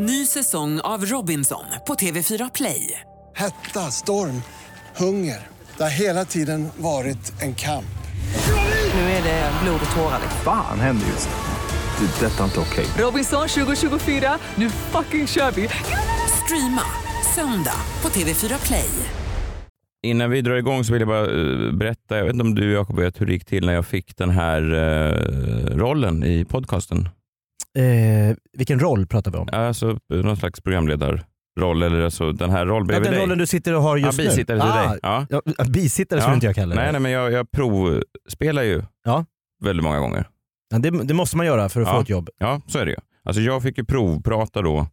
Ny säsong av Robinson på TV4 Play. Hetta, storm, hunger. Det har hela tiden varit en kamp. Nu är det blod och tårar. Fan händer just nu. Det. är Detta är inte okej. Robinson 2024, nu fucking kör vi! Streama söndag på TV4 Play. Innan vi drar igång så vill jag bara eh, berätta, jag vet inte om du Jakob vet hur det gick till när jag fick den här eh, rollen i podcasten. Eh, vilken roll pratar vi om? Alltså någon slags programledarroll eller alltså den här rollen Ja, bredvid den dig. rollen du sitter och har just ja, bisittare nu? till Ah, dig. Ja. Ja, bisittare skulle Ja. inte jag kalla det. Nej, nej, men jag, jag provspelar ju Ja. väldigt många gånger. Ja, det, det måste man göra för att Ja. få ett jobb. Ja, så är det ju. Alltså jag fick ju provprata då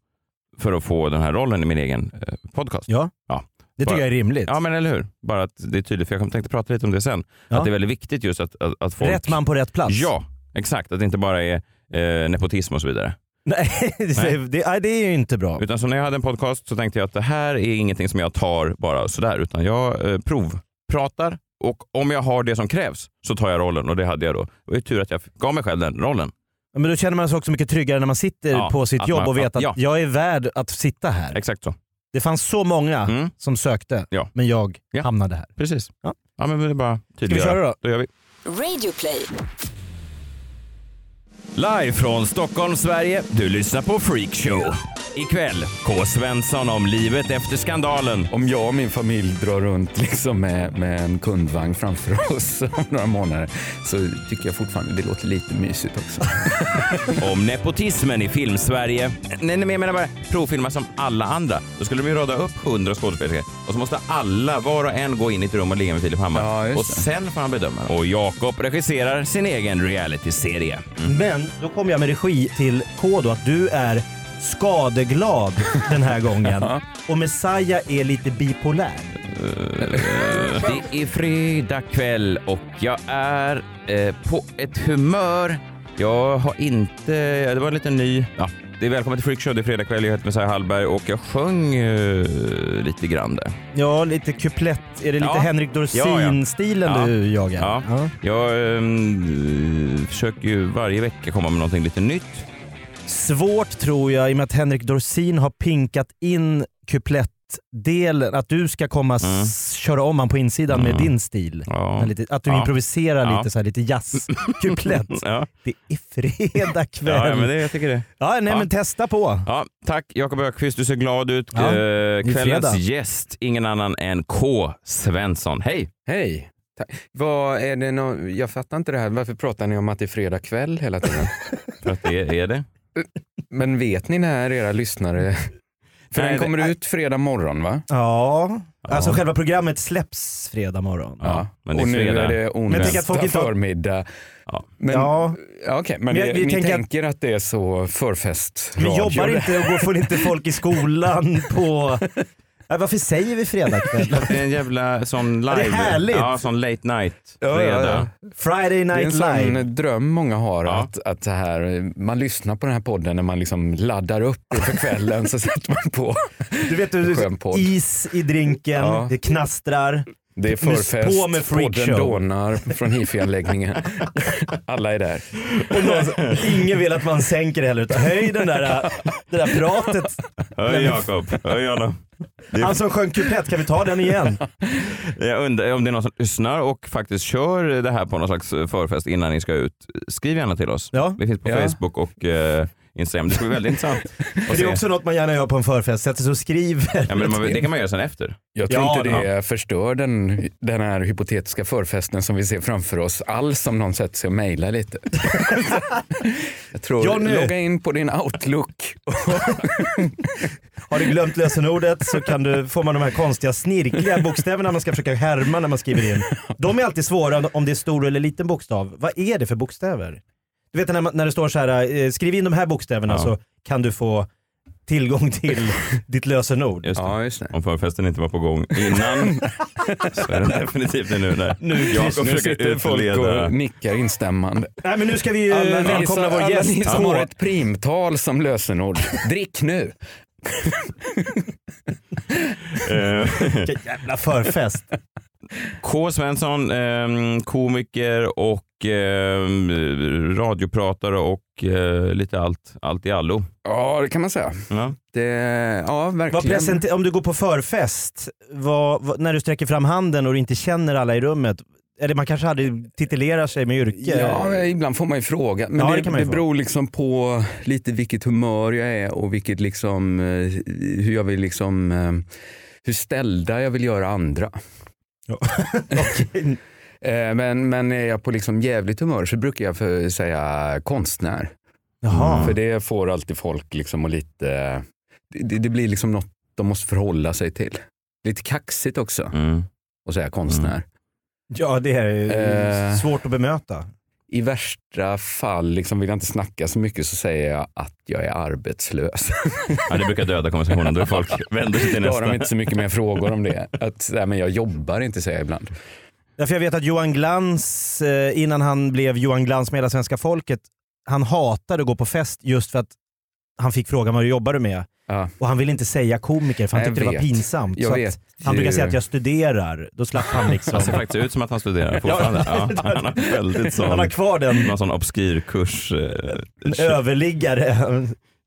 för att få den här rollen i min egen eh, podcast. Ja. Ja. Det tycker jag är rimligt. Ja, men eller hur? Bara att det är tydligt, för jag tänkte prata lite om det sen. Ja. Att det är väldigt viktigt just att, att, att folk... Rätt man på rätt plats. Ja, exakt. Att det inte bara är eh, nepotism och så vidare. Nej, det, Nej. Det, det är ju inte bra. Utan så när jag hade en podcast så tänkte jag att det här är ingenting som jag tar bara sådär, utan jag eh, provpratar och om jag har det som krävs så tar jag rollen och det hade jag då. Det var ju tur att jag gav mig själv den rollen. Men då känner man sig också mycket tryggare när man sitter Ja, på sitt jobb man- och vet att ja. jag är värd att sitta här. Exakt så. Det fanns så många Mm. som sökte, Ja. men jag Ja. hamnade här. Precis. Ja. Ja, men det är bara Ska vi tydliggöra. köra då? Då gör vi. Radio Play. Live från Stockholm, Sverige. Du lyssnar på Freakshow. Ikväll, K. Svensson om livet efter skandalen. Om jag och min familj drar runt liksom med, med en kundvagn framför oss om några månader så tycker jag fortfarande det låter lite mysigt också. Om nepotismen i filmsverige. Nej, nej, men jag menar bara provfilma som alla andra. Då skulle de ju rada upp hundra skådespelare och så måste alla, var och en, gå in i ett rum och ligga med Filip Hammar. Ja, och sen får han bedöma. Och Jakob regisserar sin egen realityserie. Mm. Men då kommer jag med regi till K då, att du är skadeglad den här gången. Och Messiah är lite bipolär. Det är fredag kväll och jag är eh, på ett humör. Jag har inte... Det var en liten ny... Ja, det är välkommen till Freakshow. Det är fredag kväll. Jag heter Messiah Hallberg och jag sjöng eh, lite grann där. Ja, lite kuplett. Är det lite Ja. Henrik Dorsin-stilen Ja. du jagar? Ja. Jag ehm, försöker ju varje vecka komma med någonting lite nytt. Svårt tror jag i och med att Henrik Dorsin har pinkat in kuplettdelen. Att du ska komma Mm. Köra om han på insidan med din stil. Ja. Lite, att du Ja. improviserar Ja. lite, så här, lite jazzkuplett. Ja, det är fredag kväll. ja, men det, jag tycker det. Ja, nej Ja. men testa på. Ja, tack Jakob Ökvist, du ser glad ut. Ja, Eh, kvällens fredag. gäst, ingen annan än K. Svensson. Hej! Hej! Vad är det nå- jag fattar inte det här. Varför pratar ni om att det är fredag kväll hela tiden? För att det är det. Men vet ni när era lyssnare... För Nej, den det- kommer ut fredag morgon va? Ja, alltså Ja. själva programmet släpps fredag morgon. Ja, men det är och nu fredag. är det onsdag inte förmiddag. Ja. Men, Ja. okej, men Men jag- det, vi ni tänker att- tänker att det är så förfest Vi jobbar inte och går- får inte folk i skolan på... Ja, varför säger vi fredagkväll? Det är en jävla sån live. det är härligt. Ja, sån late night. Ja, ja, ja. Friday Det är en Night sån Live. dröm många har, Ja. att, att så här, man lyssnar på den här podden när man liksom laddar upp inför kvällen så sätter man på. Du vet, du, Skön podd. is i drinken, Ja. det knastrar. Det är förfest, på med podden dånar från hifi-anläggningen. Alla är där. Och någon, ingen vill att man sänker det heller utan höj den där, det där pratet. Hej Jakob. Hej Anna. Han som sjöng kuplett, kan vi ta den igen? Jag undrar om det är någon som lyssnar och faktiskt kör det här på någon slags förfest innan ni ska ut. Skriv gärna till oss. Ja. Vi finns på Ja. Facebook och eh, Instagram. Det ska bli väldigt intressant. Det är se. också något man gärna gör på en förfest, sätter sig och skriver. Ja, men man, det kan man göra sen efter. Jag tror Ja, inte det förstör den, den här hypotetiska förfesten som vi ser framför oss alls om någon sätter sig och mejlar lite. Jag tror, Johnny! logga in på din outlook. Har du glömt lösenordet så kan du, får man de här konstiga snirkliga bokstäverna man ska försöka härma när man skriver in. De är alltid svåra om det är stor eller liten bokstav. Vad är det för bokstäver? Du vet när, man, när det står så här, eh, skriv in de här bokstäverna Ja. så kan du få tillgång till ditt lösenord. Just det. Ja, just det. Om förfesten inte var på gång innan så är den definitivt det nu. När Nu, Jakob Nu sitter folk och nickar instämmande. Nej men nu ska vi eh, Alla välkomna som, vår alla gäst ni som har ett primtal som lösenord, drick nu. Vilken jävla förfest. K Svensson, ehm, komiker och och eh, radiopratare och eh, lite allt, allt i allo. Ja, det kan man säga. Ja. Det, ja, verkligen. om du går på förfest, vad, vad, när du sträcker fram handen och du inte känner alla i rummet, eller man kanske aldrig titulerar sig med yrke? Ja, ibland får man ju fråga. Men Ja, det, det kan man det beror liksom på lite vilket humör jag är och vilket liksom, eh, hur jag vill liksom, hur ställda jag vill göra andra. Okej. Eh, Men, men är jag på liksom jävligt humör så brukar jag för säga konstnär. Jaha. För det får alltid folk liksom att lite, det, det blir liksom något de måste förhålla sig till. Lite kaxigt också Mm. att säga konstnär. Ja, det är Eh. svårt att bemöta. I värsta fall liksom vill jag inte snacka så mycket så säger jag att jag är arbetslös. Ja, det brukar döda konversationen. Då är folk vänder sig till Då har nästa. de inte så mycket mer frågor om det. Att, nej, men jag jobbar inte säger jag ibland. Därför jag vet att Johan Glans, eh, innan han blev Johan Glans med hela svenska folket, han hatade att gå på fest just för att han fick frågan vad jobbar du med? Ja. Och han ville inte säga komiker för han tyckte det var pinsamt. Jag så vet Att han brukar säga att jag studerar, då slapp han liksom. Han ser faktiskt ut som att han studerar fortfarande. Ja, han har väldigt sån, Han har kvar den, någon sån obskyr kurs. Eh, en överliggare.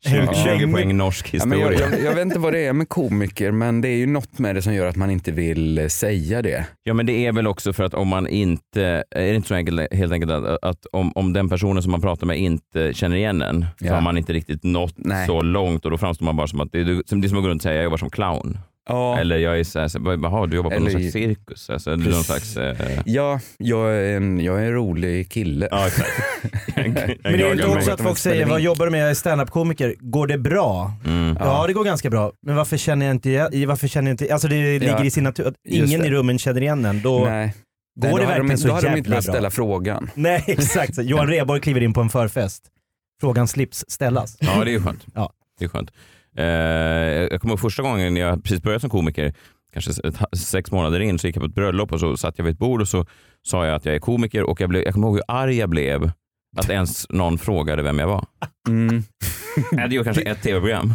20, 20 Häng- poäng norsk Ja, historia. jag, jag, jag vet inte vad det är med komiker men det är ju något med det som gör att man inte vill eh, säga det. Ja men det är väl också för att om man inte, är det inte så enkelt helt enkelt att, att om, om den personen som man pratar med inte känner igen en så Ja. har man inte riktigt nått Nej. så långt och då framstår man bara som att det är, som, det är som att gå runt och säga jag jobbar som clown. Ja. Eller jag är såhär, så, här, jaha du jobbar på någon Eller slags i- cirkus. Alltså, någon slags, eh, Ja, jag är en, jag är en rolig kille. ja. Men det är inte också att folk säger, vad jobbar du med? Jag är standup-komiker. Går det bra? Mm. Ja. det går ganska bra. Men varför känner jag inte, varför känner jag inte, alltså det ligger i sin natur, att ingen i rummen känner igen en. Då, Nej. Går Nej, det verkligen de, så Då hade de inte behövt bra? ställa frågan. Nej exakt, Så Johan Rheborg kliver in på en förfest. Frågan slips ställas. Ja det är ju skönt. Ja. Det är skönt. Eh, jag kommer ihåg första gången jag precis började som komiker, kanske sex månader in, så gick jag på ett bröllop och så satt jag vid ett bord och så sa jag att jag är komiker och jag, blev, jag kommer ihåg hur arg jag blev att ens någon frågade vem jag var. Mm. Jag hade gjort kanske ett tv-program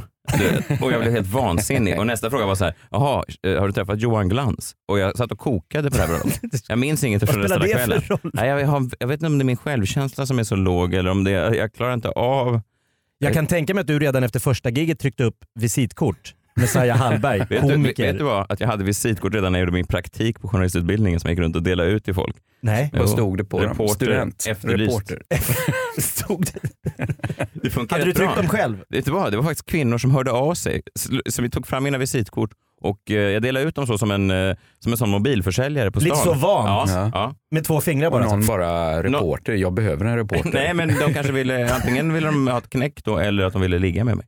och jag blev helt vansinnig. Och nästa fråga var så här, jaha, eh, har du träffat Johan Glans? Och jag satt och kokade på det här bröllopet. Jag minns inget från resten av kvällen. Nej, jag, har, jag vet inte om det är min självkänsla som är så låg eller om det är, jag klarar inte av Jag kan tänka mig att du redan efter första giget tryckte upp visitkort. Messiah Hallberg, Vet du, komiker. vet du vad? Att jag hade visitkort redan när jag gjorde min praktik på journalistutbildningen som jag gick runt och delade ut till folk. Nej. Vad stod det på dem? Reporter, Student? efterlyst. Reporter? stod det. Det Hade du rätt bra. tryckt dem själv? Vet du vad? Det var faktiskt kvinnor som hörde av sig. Så vi tog fram mina visitkort och eh, jag delade ut dem så som en, eh, som en sån mobilförsäljare på stan. Lite så van. Ja, Ja. ja. Med två fingrar Och bara. någon bara reporter, jag behöver en reporter. Nej men de kanske ville, antingen ville de ha ett knäck då eller att de ville ligga med mig.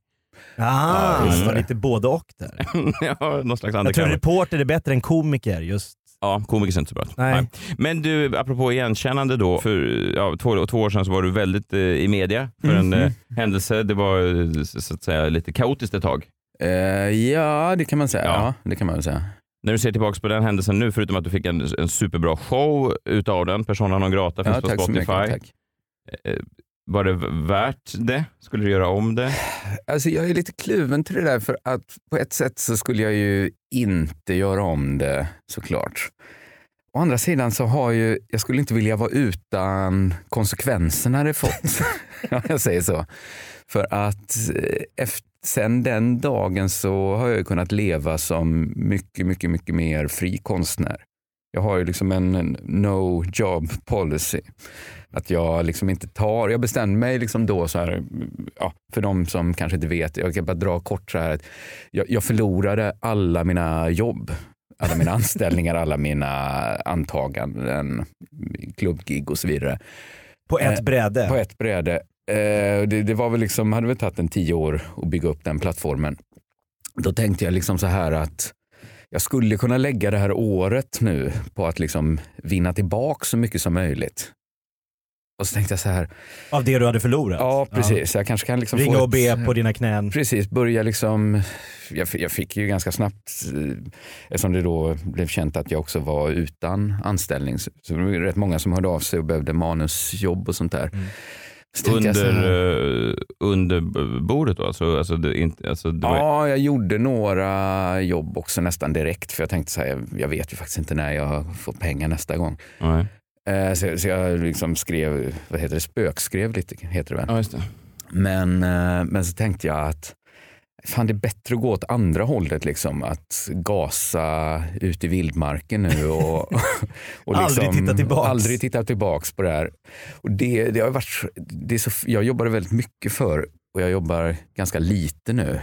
Ah, just det var lite både och där. ja, någon slags Jag tror reporter är bättre än komiker just. Ja, komiker är inte så bra. Nej. Men du, apropå igenkännande då. För ja, två, två år sedan så var du väldigt eh, i media för en Mhm. eh, händelse. Det var eh, så så att säga lite kaotiskt ett tag. Eh, ja, det kan man säga. Ja. Ja. det kan man säga. När du ser tillbaka på den händelsen nu, förutom att du fick en, en superbra show utav den, Persona non grata finns Ja, på Spotify. mycket. Tack. Eh, Var det värt det? Skulle du göra om det? Alltså jag är lite kluven till det där för att på ett sätt så skulle jag ju inte göra om det såklart. Å andra sidan så har ju, jag skulle inte vilja vara utan konsekvenserna det fått. Ja, jag säger så. För att eh, efter, sen den dagen så har jag kunnat leva som mycket, mycket, mycket mer fri konstnär. Jag har ju liksom en, no job policy. Att jag liksom inte tar, jag bestämde mig liksom då så här, ja, för de som kanske inte vet, jag kan bara dra kort så här, att jag, jag förlorade alla mina jobb, alla mina anställningar, alla mina antaganden, klubbgig och så vidare På ett Eh, bräde. på ett bräde. Eh, det, det var väl liksom, hade väl tagit en tio år att bygga upp den plattformen. Då tänkte jag liksom så här att jag skulle kunna lägga det här året nu på att liksom vinna tillbaka så mycket som möjligt. Och så tänkte jag så här, Av det du hade förlorat. ja precis, jag kanske kan liksom Ringa och be ett, på dina knän. Precis, börja liksom, jag, jag fick ju ganska snabbt, eh, eftersom det då blev känt att jag också var utan anställning, så det var rätt många som hörde av sig och behövde manusjobb och sånt där. Mm. Under, eh, under bordet då? Alltså, alltså, det, inte, alltså, det var, Ja, jag gjorde några jobb också nästan direkt för jag tänkte så här, jag, jag vet ju faktiskt inte när jag får pengar nästa gång. Eh, så, så jag liksom skrev, vad heter det, spökskrev lite, heter det väl. Ja, det. Men, eh, men så tänkte jag att fan, det är bättre att gå åt andra hållet. Liksom, att gasa ut i vildmarken nu och, och liksom Aldrig titta tillbaks. Aldrig titta tillbaks på det här. Och det, det har varit, det är så, jag jobbade väldigt mycket för och jag jobbar ganska lite nu.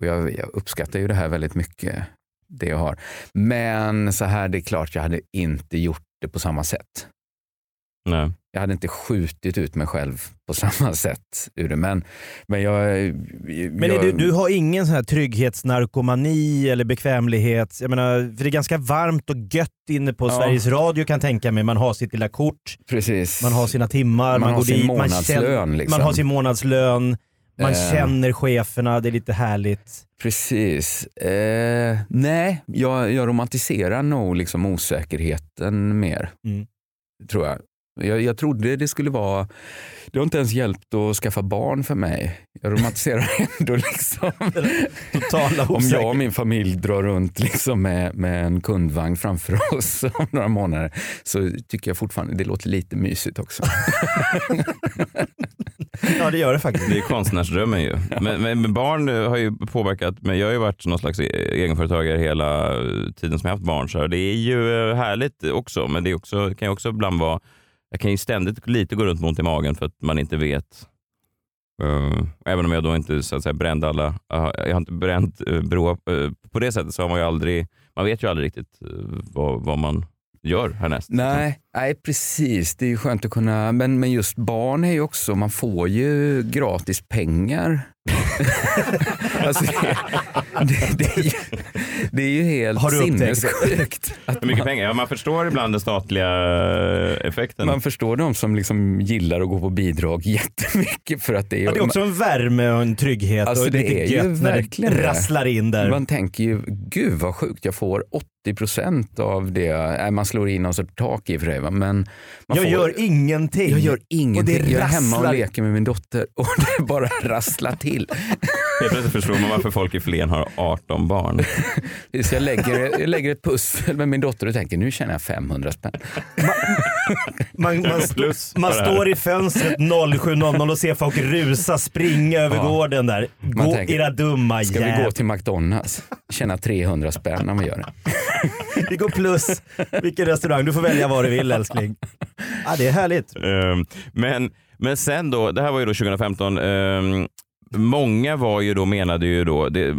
Och jag, jag uppskattar ju det här väldigt mycket, det jag har. Men så här, det är klart jag hade inte gjort det på samma sätt. Nej. Jag hade inte skjutit ut mig själv på samma sätt ur det. Men, men jag... Men är jag, du, du har ingen sån här trygghetsnarkomani eller bekvämlighet? Jag menar, för det är ganska varmt och gött inne på Ja. Sveriges Radio kan tänka mig. Man har sitt lilla kort, Precis. man har sina timmar, Man man, har går sin dit, månadslön, man, känner, liksom. man har sin månadslön, man Eh. känner cheferna, det är lite härligt. Precis. Eh, nej, jag, jag romantiserar nog liksom osäkerheten mer. Mm. Tror jag. Jag. Jag trodde det skulle vara... Det har inte ens hjälpt att skaffa barn för mig. Jag romantiserar ändå liksom. Totala Om jag och min familj drar runt liksom med, med en kundvagn framför oss om några månader så tycker jag fortfarande det låter lite mysigt också. Ja det gör det faktiskt. Det är konstnärsdrömmen ju. Men, men men barn eh, har ju påverkat mig. Jag har ju varit någon slags e- egenföretagare hela tiden som jag haft barn. Så det är ju eh, härligt också, men det är också, kan ju också ibland vara... Jag kan ju ständigt lite gå runt med ont i magen för att man inte vet. Uh, även om jag då inte så att säga brände alla, uh, jag har inte bränt eh, uh, broar Uh, eh, på det sättet så har man ju aldrig, man vet ju aldrig riktigt eh, vad, vad man gör härnäst. Nej, nej, precis. Det är ju skönt att kunna, men, men just barn är ju också, man får ju gratis pengar. alltså det, det, det, är ju, det är ju helt Har du upptäckt? sinnessjukt. Att Hur mycket man, pengar? Ja, man förstår ibland den statliga eh, effekten. man förstår de som liksom gillar att gå på bidrag jättemycket för att det är, Ja, det är också en värme och en trygghet Alltså, och det lite är ju gött när verkligen det det. rasslar in där. Man tänker ju, gud vad sjukt, jag får 80 procent av det. Man slår in någon sorts tak i och för sig. Va, Men man jag får, gör ingenting. jag gör ingenting. Och det jag är hemma och leker med min dotter och det bara rasslar till. Helt plötsligt förstår man varför folk i Flen har 18 barn. Så jag, lägger, jag lägger ett pussel med min dotter och tänker nu tjänar jag 500 spänn. Man, man, man det här. står i fönstret 07.00 och ser folk rusa, springa över Ja. gården där. Man Gå tänker, era dumma Ska vi jävlar. gå till McDonalds? Tjäna 300 spänn om vi gör det. Vi går plus. Vilken restaurang? Du får välja vad du vill älskling. Ja, det är härligt. Ehm, men, men sen då, det här var ju då 2015. ehm, Många var ju då, menade ju då, det,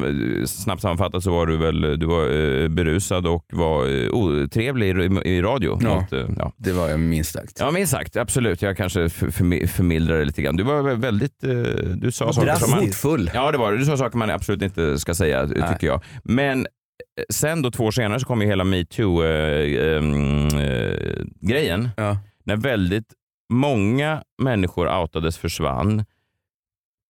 snabbt sammanfattat så var du väl du var, eh, berusad och var eh, otrevlig i, i radio. Ja. Mot, eh, ja. Det var jag minst sagt. Ja, minst sagt. Absolut. Jag kanske för, för, förmildrar det lite grann. Du var väldigt... Du sa saker som man... Hotfull. Ja, det var. Du sa saker man absolut inte ska säga, Nej. tycker jag. Men sen då två år senare så kom ju hela metoo-grejen. Ja. när väldigt många människor outades försvann.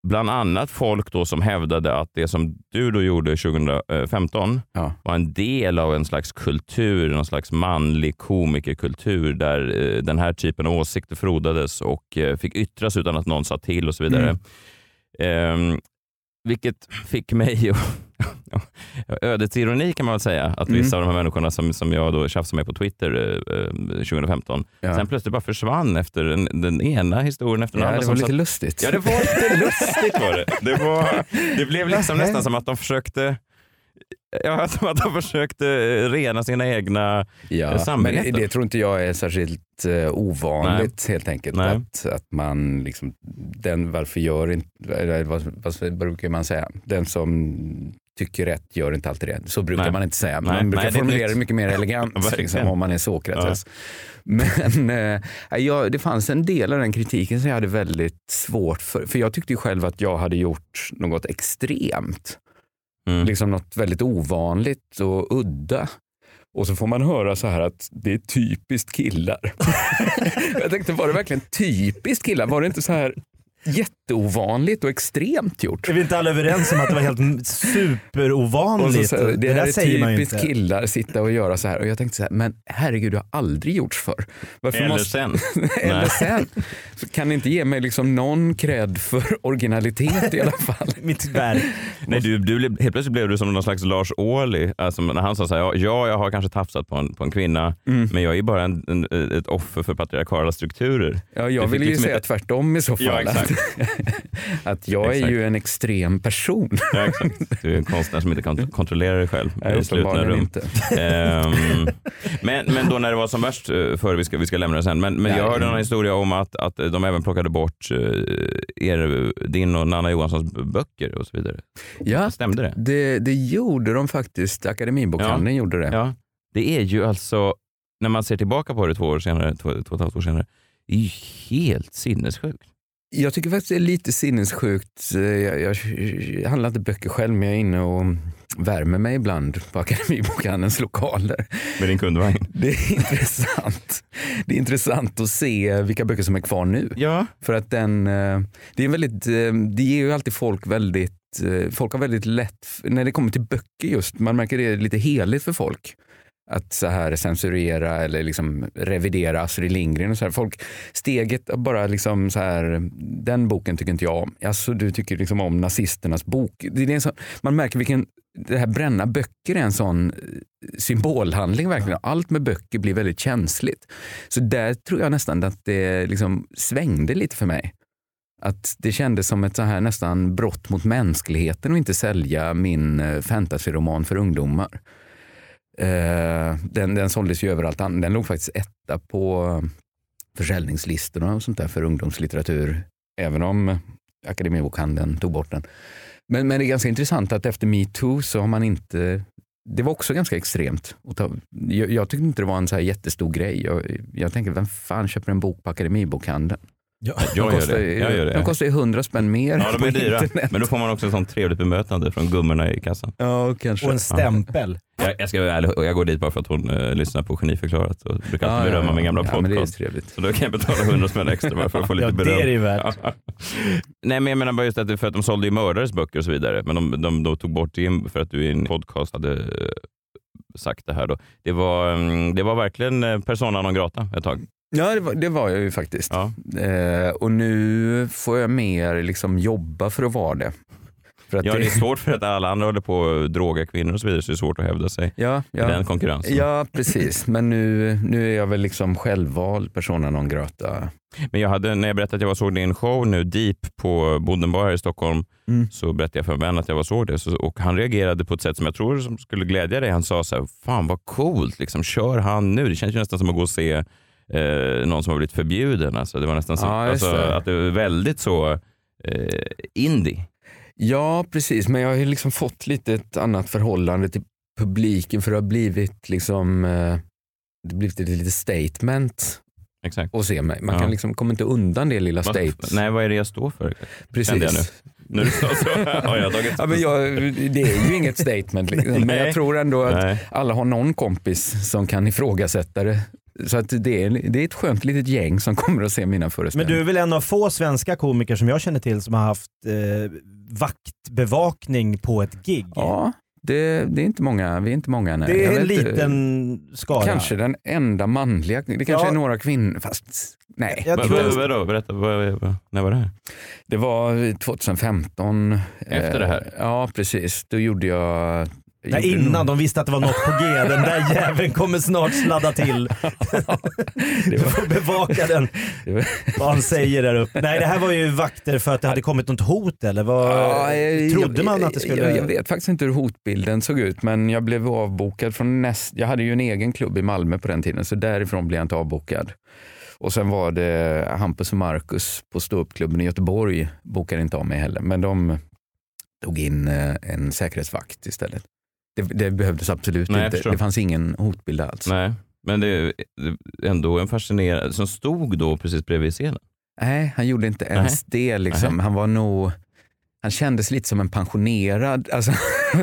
Bland annat folk då som hävdade att det som du då gjorde 2015 Ja. var en del av en slags kultur, någon slags manlig komikerkultur där eh, den här typen av åsikter frodades och eh, fick yttras utan att någon sa till och så vidare. Ehm, vilket fick mig att ödets ironi kan man väl säga, att vissa av de här människorna som, som jag då tjafsade med på Twitter eh, eh, 2015 Ja. sen plötsligt bara försvann efter den, den ena historien efter den Ja, andra. det var satt- lite lustigt. Ja, det var lite lustigt var det. Det, var, det blev liksom nästan som att de försökte Ja, som att de försökte eh, rena sina egna... Ja, men samveten. det tror inte jag är särskilt eh, ovanligt helt enkelt. Nej. Att, att man liksom, den varför gör inte, eller vad, vad brukar man säga, den som tycker rätt gör inte alltid rätt. Så brukar Nej. man inte säga. Nej, Man brukar nej, det är formulera det mycket mer elegant liksom, om man är Sokrates. Men eh, ja, det fanns en del av den kritiken som jag hade väldigt svårt för. För jag tyckte ju själv att jag hade gjort något extremt. Mm. Liksom något väldigt ovanligt och udda. Och så får man höra så här att det är typiskt killar. jag tänkte, var det verkligen typiskt killar? Var det inte så här jätteovanligt och extremt gjort. Är vi inte alla överens om att det var helt superovanligt? så, så, här, det, här där är säger man ju typiskt inte. killar, sitta och göra så här. Och jag tänkte så här, men herregud, det har aldrig gjorts förr. Varför Eller måste- sen. Eller sen. Så kan ni inte ge mig liksom någon cred för originalitet i alla fall? Mitt verk. Nej, du, du, blev- helt plötsligt blev du som någon slags Lars Ohly. Alltså, när han sa så här, ja, ja, jag har kanske tafsat på en, på en kvinna, Mm. men jag är bara en, en, ett offer för patriarkala strukturer. Ja, jag Det fick vill ju liksom säga inte- tvärtom i så fall. Ja, exakt. Att, att jag är ju en extrem person. Ja, exakt. Du är en konstnär som inte kan kontrollera dig själv Nej, i slutna rum. inte. Ehm, men, men då när det var som värst, eh, för vi ska, vi ska lämna det sen, men, men jag hörde en historia om att, att de även plockade bort eh, er, din och Nanna Johanssons böcker och så vidare. Ja, Stämde det? det, det gjorde de faktiskt. Akademibokhandeln gjorde det. Ja. Det är ju alltså, när man ser tillbaka på det två år senare, två, två och ett halvt år senare, det är ju helt sinnessjukt. Jag tycker faktiskt det är lite sinnessjukt. Eh, Jag, jag, jag handlar inte böcker själv men jag är inne och värmer mig ibland på Akademibokhandelns lokaler. Med din kundvagn. Det är intressant. Det är intressant att se vilka böcker som är kvar nu. Ja. För att den, eh, det är väldigt, eh, det ger ju alltid folk väldigt, folk har väldigt lätt, när det kommer till böcker just, man märker det är lite heligt för folk. Att så här censurera eller liksom revidera Astrid Lindgren och så här. Folk, steget att bara liksom så här, den boken tycker inte jag om. Alltså du tycker liksom om nazisternas bok. Det är en sån, man märker vilken, det här bränna böcker är en sån eh, symbolhandling verkligen. Allt med böcker blir väldigt känsligt. Så där tror jag nästan att det liksom svängde lite för mig. Att det kändes som ett så här nästan brott mot mänskligheten att inte sälja min eh, fantasyroman för ungdomar. Eh, den, den såldes ju överallt. Den låg faktiskt etta på eh, försäljningslistorna och sånt där för ungdomslitteratur. Även om Akademibokhandeln tog bort den. Men, men det är ganska intressant att efter metoo så har man inte det var också ganska extremt. Jag, jag tyckte inte det var en så här jättestor grej. Jag, jag tänker, vem fan köper en bok på Akademibokhandeln? Ja. Jag De gör kostar, det. ju- Jag gör det. De kostar ju 100 spänn mer Ja, de är dyra. internet. Men då får man också ett sånt trevligt bemötande från gummorna i kassan. Ja, kanske. Och en stämpel. Jag, jag ska vara ärlig, jag går dit bara för att hon uh, lyssnar på Geniförklarat och brukar Ja, alltid ja, berömma ja. min gamla Ja, men det är podcast. trevligt. så då kan jag betala 100 spänn extra bara för att få lite Ja, beröm. det är det ju värt. Nej men jag menar bara just att, det- för att de sålde ju mördares böcker och så vidare. Men de, de, de tog bort det för att du i en podcast hade eh, sagt det här då. Det var, mm, det var verkligen eh, persona non grata ett tag. Ja, det var, det var jag ju faktiskt. Ja. Eh, och nu får jag mer liksom jobba för att vara det. För att Ja, det är svårt för att alla andra håller på att droga kvinnor och så vidare så det är svårt att hävda sig ja, i den ja. konkurrensen. ja, precis. Men nu, nu är jag väl liksom självvald persona non grata. Men jag hade, när jag berättade att jag var såg din show nu, Deep, på Bodenbar här i Stockholm, Mm. så berättade jag för en vän att jag var såg det. Så, och han reagerade på ett sätt som jag tror som skulle glädja dig. Han sa så här, fan vad coolt, liksom, kör han nu? Det känns ju nästan som att gå och se eh, någon som har blivit förbjuden. Alltså, det var nästan så, Ja, alltså, det. att det var väldigt så eh, indie. Ja, precis. Men jag har liksom fått lite ett annat förhållande till publiken för det har blivit liksom eh, det blivit ett litet statement Exakt. att se mig. Man Ja. kan liksom, kommer inte undan det lilla statement. Nej, vad är det jag står för? Kände jag nu. Precis. Så har jag tagit... Ja, men jag, det är ju inget statement, liksom. men jag tror ändå att Nej. alla har någon kompis som kan ifrågasätta det. Så att det, är, det är ett skönt litet gäng som kommer att se mina Men föreställningar. du är väl en av få svenska komiker som jag känner till som har haft eh, vaktbevakning på ett gig. Ja, det, det är inte många. Vi är inte många. Nej. det Jag är en inte. liten skara. Kanske den enda manliga. Det kanske Ja. är några kvinnor. Fast nej. Jag Vad- tror- vad- Vadå, berätta, när var det här? Det var 2015. Efter det här? Eh, Ja, precis. Då gjorde jag... Nej, innan de visste att det var något på G. Den där jäveln kommer snart sladda till. Du får bevaka den, Det var- vad han säger där uppe. Nej, det här var ju vakter för att det hade kommit något hot eller? Vad, Ja, jag- trodde man att det skulle... Jag, jag vet faktiskt inte hur hotbilden såg ut men jag blev avbokad från näst... Jag hade ju en egen klubb i Malmö på den tiden så därifrån blev jag inte avbokad. Och sen var det Hampus och Marcus på ståuppklubben i Göteborg bokade inte av mig heller men de tog in eh, en säkerhetsvakt istället. Det, det behövdes absolut Nej, inte. Det fanns ingen hotbild alls. Nej, men det är ändå en fascinerande, som stod då precis bredvid scenen. Nej, han gjorde inte ens det. Liksom. Nej. Han var nog... han kändes lite som en pensionerad. Alltså,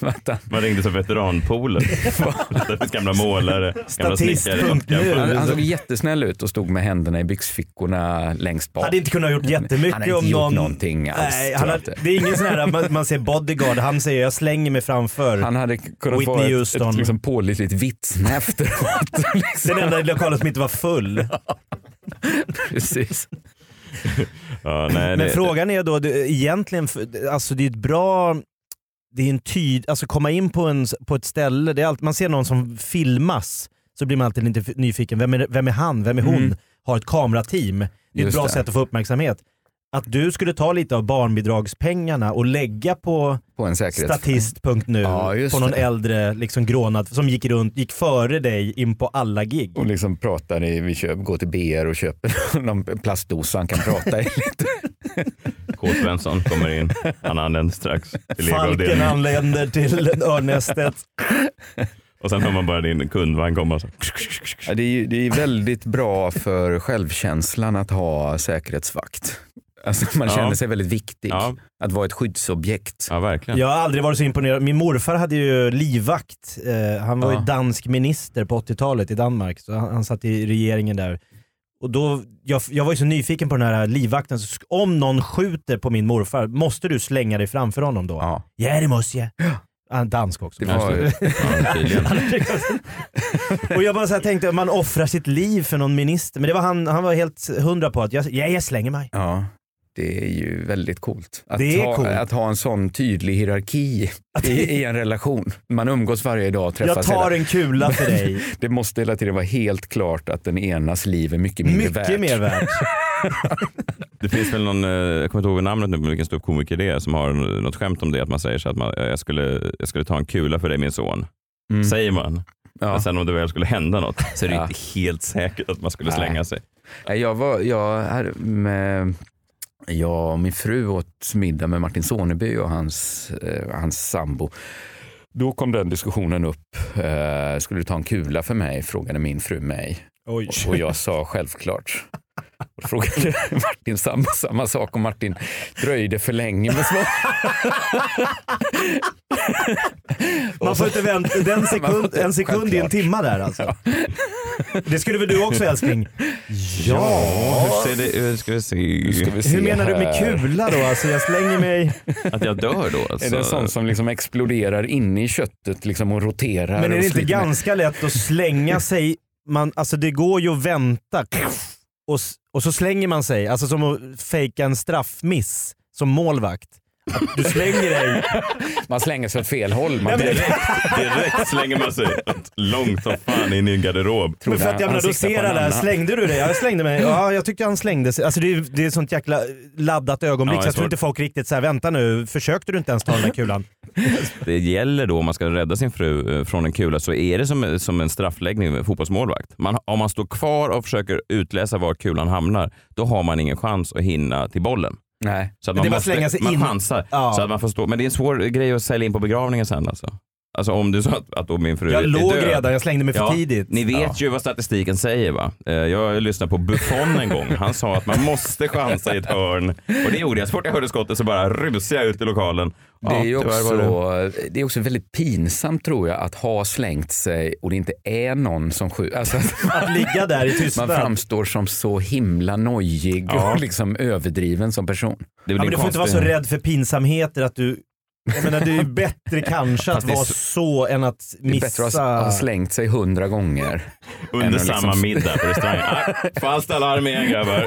han, Man ringde som veteranpooler. finns gamla målare, gamla snickare. Statist.nu. han, han såg jättesnäll ut och stod med händerna i byxfickorna längst bak. Hade inte kunnat gjort jättemycket Han hade inte om gjort någon... någonting alls, Nej, han inte. det är ingen sån här, man, man ser bodyguard, han säger jag slänger mig framför. Han hade kunnat Whitney vara ett, Houston. ett liksom pålitligt vittne efteråt. liksom. Den enda i lokalen som inte var full. Precis. Ja, nej, Men det, frågan är då, det, egentligen, alltså det är ett bra, det är en tyd, alltså komma in på, en, på ett ställe, det är allt, man ser någon som filmas så blir man alltid lite nyfiken. Vem är, vem är han? Vem är hon? Mm. Har ett kamerateam. Det är ett Just bra det. sätt att få uppmärksamhet. Att du skulle ta lite av barnbidragspengarna och lägga på På statist.nu Ja, på någon det. äldre liksom grånad som gick runt, gick före dig in på alla gig. Och liksom pratar i, vi köp, går till BR och köper någon plastdosa han kan prata i lite. K. Svensson kommer in. Han anländer strax Falken anländer till örnästet. Och sen hör man bara din kundvagn komma. Så. Ja, det, är, det är väldigt bra för självkänslan att ha säkerhetsvakt. Alltså man Ja. känner sig väldigt viktig. Ja, Att vara ett skyddsobjekt. ja, verkligen. Jag har aldrig varit så imponerad. Min morfar hade ju livvakt. Eh, han var Ja. ju dansk minister på 80-talet i Danmark. Så han, han satt i regeringen där. Och då, jag, jag var ju så nyfiken på den här livvakten. Så om någon skjuter på min morfar, måste du slänga dig framför honom då? Ja. Ja, det måste jag. Han dansk också. Det var Ja, och jag bara så här tänkte, man offrar sitt liv för någon minister. Men det var han, han var helt hundra på att jag, ja, jag slänger mig. Ja, det är ju väldigt coolt. Att, Det är ha, coolt. att ha en sån tydlig hierarki i, i en relation. Man umgås varje dag och Jag träffas. tar hela, en kula för dig. det måste hela tiden vara helt klart att den enas liv är mycket mindre Mycket värt. mer värt. Det finns väl någon, eh, jag kommer inte ihåg namnet nu, men vilken stor komiker det är som har något skämt om det. Att man säger så att man, jag, skulle, jag skulle ta en kula för dig min son. Mm. Säger man. Ja. Men sen om det väl skulle hända något så är det Ja. inte helt säkert att man skulle Nej. slänga sig. Jag, var, jag, hade med, jag och min fru åt middag med Martin Soneby och hans, eh, hans sambo. Då kom den diskussionen upp. Eh, skulle du ta en kula för mig? Frågade min fru mig. Oj. Och jag sa självklart. Och frågade Martin samma, samma sak och Martin dröjde för länge med svar. Man får inte vänta den sekund, en sekund i en timma där alltså. Det skulle väl du också älskling? Ja, hur ser det ut? Ska vi se. Ska vi se Hur menar du med här. kula då? Alltså jag slänger mig. Att jag dör då alltså. Är det en sån som liksom exploderar inne i köttet liksom och roterar? Men är det inte ganska lätt att slänga sig? Man, alltså det går ju att vänta och, och så slänger man sig. Alltså som att fejka en straffmiss som målvakt. Att du slänger dig. Man slänger sig åt fel håll. Man direkt, Direkt slänger man sig långt som fan in i en garderob. Men för att jag menar, då ser där, annan. slängde du dig? Ja, jag slängde mig. Ja, jag tyckte han slängde sig. Alltså det, är, det är ett sånt jäkla laddat ögonblick Ja, så det jag tror inte folk riktigt säger vänta nu, försökte du inte ens ta den där kulan? Det gäller då om man ska rädda sin fru eh, från en kula så är det som, som en straffläggning med fotbollsmålvakt. Man, om man står kvar och försöker utläsa var kulan hamnar, då har man ingen chans att hinna till bollen. Nej. Så att Det är man bara måste, slänga sig man in. chansar. Ja. Så att man får stå. Men det är en svår grej att sälja in på begravningen sen alltså. Alltså om du sa att, att då min fru Jag är låg död. redan, jag slängde mig för Ja, tidigt. Ni vet Ja. ju vad statistiken säger va? Eh, Jag lyssnade på Buffon en gång. Han sa att man måste chansa i ett hörn. Och det gjorde jag. Så fort jag hörde skottet så bara rusade jag ut i lokalen. Det är, ju Ja, det- också, det är också väldigt pinsamt tror jag att ha slängt sig och det inte är någon som skjuter. Alltså, att Att ligga där i man tystnad. framstår som så himla nojig Ja. och liksom överdriven som person. Det Ja, men en du får inte vara så rädd för pinsamheter att du jag menar det är bättre kanske att vara så- så än att Det är bättre att ha missa. slängt sig hundra gånger. Under samma liksom- middag på restaurangen. Falskt alarm igen grabbar.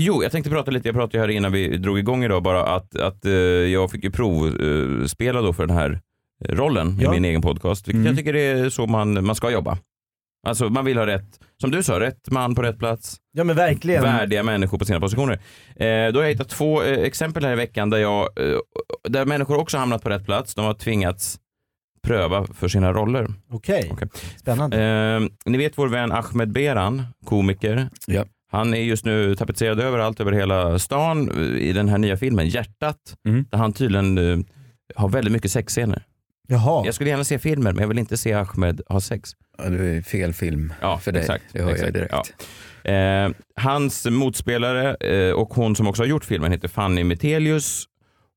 Jo, jag tänkte prata lite, jag pratade ju här innan vi drog igång idag bara att, att eh, jag fick ju provspela eh, då för den här rollen Ja. i min egen podcast. Vilket jag tycker är så man, man ska jobba. Alltså man vill ha rätt, som du sa, rätt man på rätt plats. Ja men verkligen. Värdiga människor på sina positioner. Eh, då har jag hittat två eh, exempel här i veckan där, jag, eh, där människor också hamnat på rätt plats. De har tvingats pröva för sina roller. Okej, Okej. spännande. Eh, ni vet vår vän Ahmed Beran, komiker. Ja. Han är just nu tapetserad överallt över hela stan i den här nya filmen Hjärtat. Mm. Där han tydligen eh, har väldigt mycket sexscener. Jaha. Jag skulle gärna se filmen men jag vill inte se Ahmed ha sex. Ja, det är fel film Ja, för dig. exakt, det hör jag exakt, direkt. ja. Eh, hans motspelare eh, och hon som också har gjort filmen heter Fanny Metelius.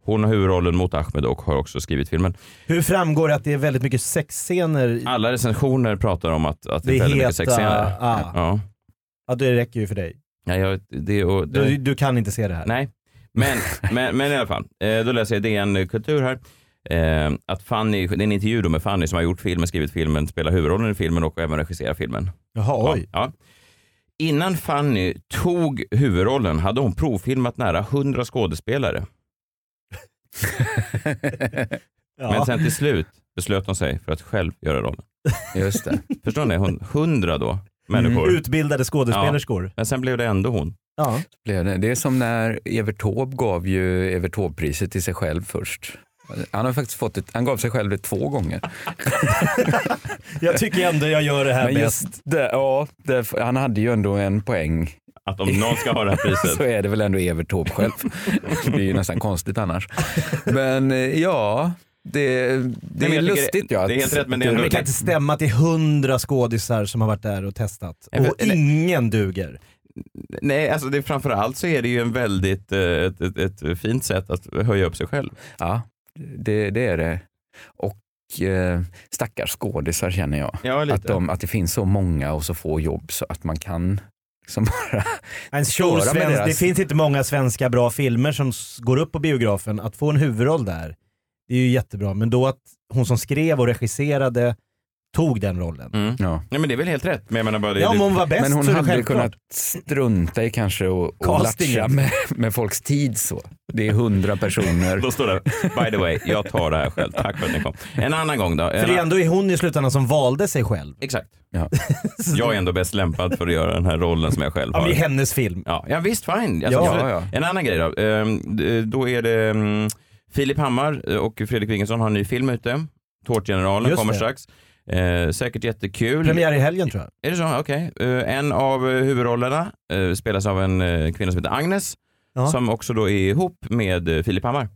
Hon har huvudrollen mot Ahmed och har också skrivit filmen. Hur framgår det att det är väldigt mycket sexscener? Alla recensioner pratar om att, att det, Det är väldigt mycket heta- sexscener. ah. Ja. Ja det räcker ju för dig. Ja, jag, det, och, det, Du, du kan inte se det här. Nej, men, men, men i alla fall. Eh, då läser jag DN Kultur här. Eh, att Fanny, det är en intervju med Fanny som har gjort filmen, skrivit filmen, spelar huvudrollen i filmen och även regisserar filmen. Jaha, oj. Ja, ja. Innan Fanny tog huvudrollen hade hon provfilmat nära 100 skådespelare. Ja. Men sen till slut beslöt hon sig för att själv göra rollen. Just det. Förstår ni? Hon, 100 då, människor. Utbildade skådespelerskor. Men sen blev det ändå hon. Ja. Det. är som när Evert Taube gav ju Evert Taube-priset till sig själv först. Han har faktiskt fått ett, han gav sig själv det två gånger. Jag tycker ändå jag gör det här Men bäst. just det, ja, det, han hade ju ändå en poäng. Att om någon ska ha det här priset. så är det väl ändå Evert Taube själv. det blir ju nästan konstigt annars. Men eh, ja, det, det är lustigt det- ja. det är helt rätt, men det är Men ändå- det kan inte stämma är hundra skådisar som har varit där och testat. Och ingen duger. Nej, alltså det, framförallt så är det ju en väldigt, eh, ett, ett, ett fint sätt att höja upp sig själv. Ja, det, det är det. Och eh, stackars skådisar känner jag. Ja. Att, de, att det finns så många och så få jobb så att man kan liksom bara En svensk, deras- Det finns inte många svenska bra filmer som går upp på biografen. Att få en huvudroll där, det är ju jättebra. Men då att hon som skrev och regisserade tog den rollen. Mm. Ja. Nej, men det är väl helt rätt. Men jag menar bara det, Ja, om det, hon var bäst Men hon så hade självklart. kunnat strunta i kanske och, och latcha med, med folks tid så. Det är hundra personer. Då står det, by the way, jag tar det här själv. Tack för att ni kom. En annan gång då. För det är ändå är hon i slutändan som valde sig själv. Exakt. Ja. Jag är ändå bäst lämpad för att göra den här rollen som jag själv Ja, men har. det är hennes film. Ja, ja visst, fine. Alltså, Ja, ja. En annan grej då. Ehm, Då är det mm, Filip Hammar och Fredrik Wikingsson har en ny film ute. Tårtgeneralen Just kommer det. strax. Eh, säkert jättekul. Premiär i helgen tror jag. Är det så? Okej. Eh, en av eh, huvudrollerna eh, spelas av en eh, kvinna som heter Agnes. Ja. Som också då är ihop med eh, Filip Hammar.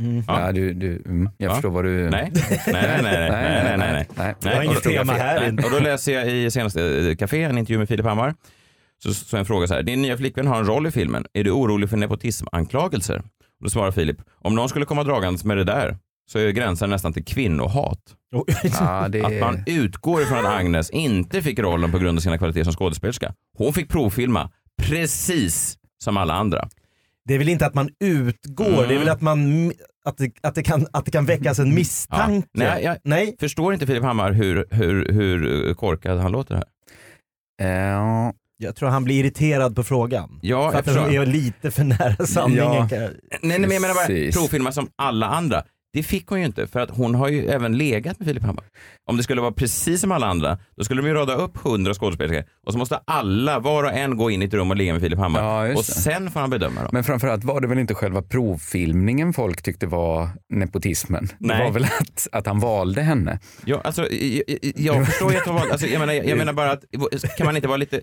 Mm. Ja. Ja, du, du, mm, jag Ja. förstår vad du... Nej, nej, nej, nej, nej, nej, nej, nej. nej. Jag har inget och då- tema här Nej, inte. Och då läser jag i senaste eh, Café en intervju med Filip Hammar. Så, så en fråga så här. Din nya flickvän har en roll i filmen. Är du orolig för nepotismanklagelser? Och då svarar Filip. Om någon skulle komma dragandes med det där så är gränsen nästan till kvinnohat. Ja, det... Att man utgår ifrån att Agnes inte fick rollen på grund av sina kvaliteter som skådespelerska. Hon fick provfilma precis som alla andra. Det är väl inte att man utgår, Mm. det är väl att, man, att, det, att, det kan, att det kan väckas en misstanke. Ja. Nej, jag- Nej. Förstår inte Filip Hammar hur, hur, hur korkad han låter här? Ja, Jag tror han blir irriterad på frågan. Ja, för att den är lite för nära sanningen. Ja. kan Nej, nej, men jag menar bara provfilma som alla andra. Det fick hon ju inte för att hon har ju även legat med Filip Hammar. Om det skulle vara precis som alla andra, då skulle de ju rada upp hundra skådespelare och så måste alla, var och en, gå in i ett rum och ligga med Filip Hammar. Ja, just och det. sen får han bedöma dem. men framförallt var det väl inte själva provfilmningen folk tyckte var nepotismen. Nej. Det var väl att, att han valde henne. Ja, alltså, jag, jag, jag förstår ju att hon var, alltså, jag, menar, jag, jag menar bara att, kan man inte vara lite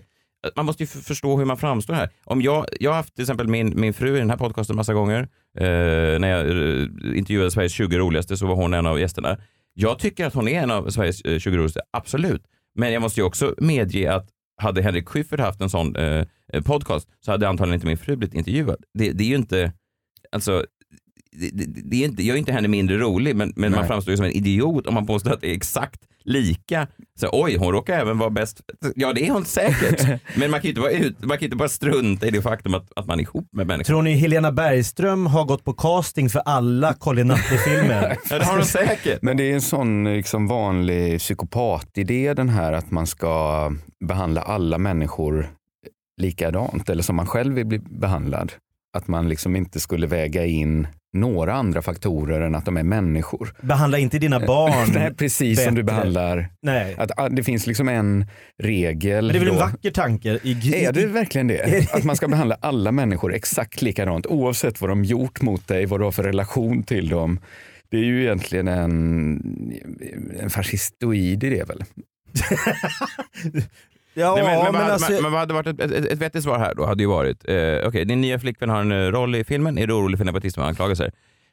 man måste ju förstå hur man framstår här. Om jag, jag har haft till exempel min, min fru i den här podcasten massa gånger. Eh, när jag eh, intervjuade Sveriges 20 roligaste så var hon en av gästerna. Jag tycker att hon är en av Sveriges eh, 20 roligaste, absolut. Men jag måste ju också medge att hade Henrik Schyffert haft en sån eh, eh podcast så hade antagligen inte min fru blivit intervjuad. Det, det är ju inte, alltså det, det, det är inte, jag är inte henne mindre rolig, men, men man framstår ju som en idiot om man påstår att det är exakt lika. Så, Oj, hon råkar även vara bäst. Ja, det är hon säkert. men man kan ju inte bara, ut, man kan inte bara strunta i det faktum att, att man är ihop med människor. Tror ni Helena Bergström har gått på casting för alla Colin Nutley-filmer? Ja, det har hon säkert. Men det är en sån liksom vanlig psykopatidé den här att man ska behandla alla människor likadant eller som man själv vill bli behandlad. Att man liksom inte skulle väga in några andra faktorer än att de är människor. Behandla inte dina barn Nej, precis som du bättre. behandlar. Nej. Att, ah, det finns liksom en regel. Men det är väl en vacker tanke? I, Är det verkligen det? Att man ska behandla alla människor exakt likadant oavsett vad de gjort mot dig, vad du har för relation till dem. Det är ju egentligen en, en fascistoid idé väl? Ja, Nej, men, men, men vad, alltså, men, vad hade varit ett, ett, ett vettigt svar här då hade ju varit, eh, okej din nya flickvän har en eh, roll i filmen, är du orolig för nepotism och anklagelser?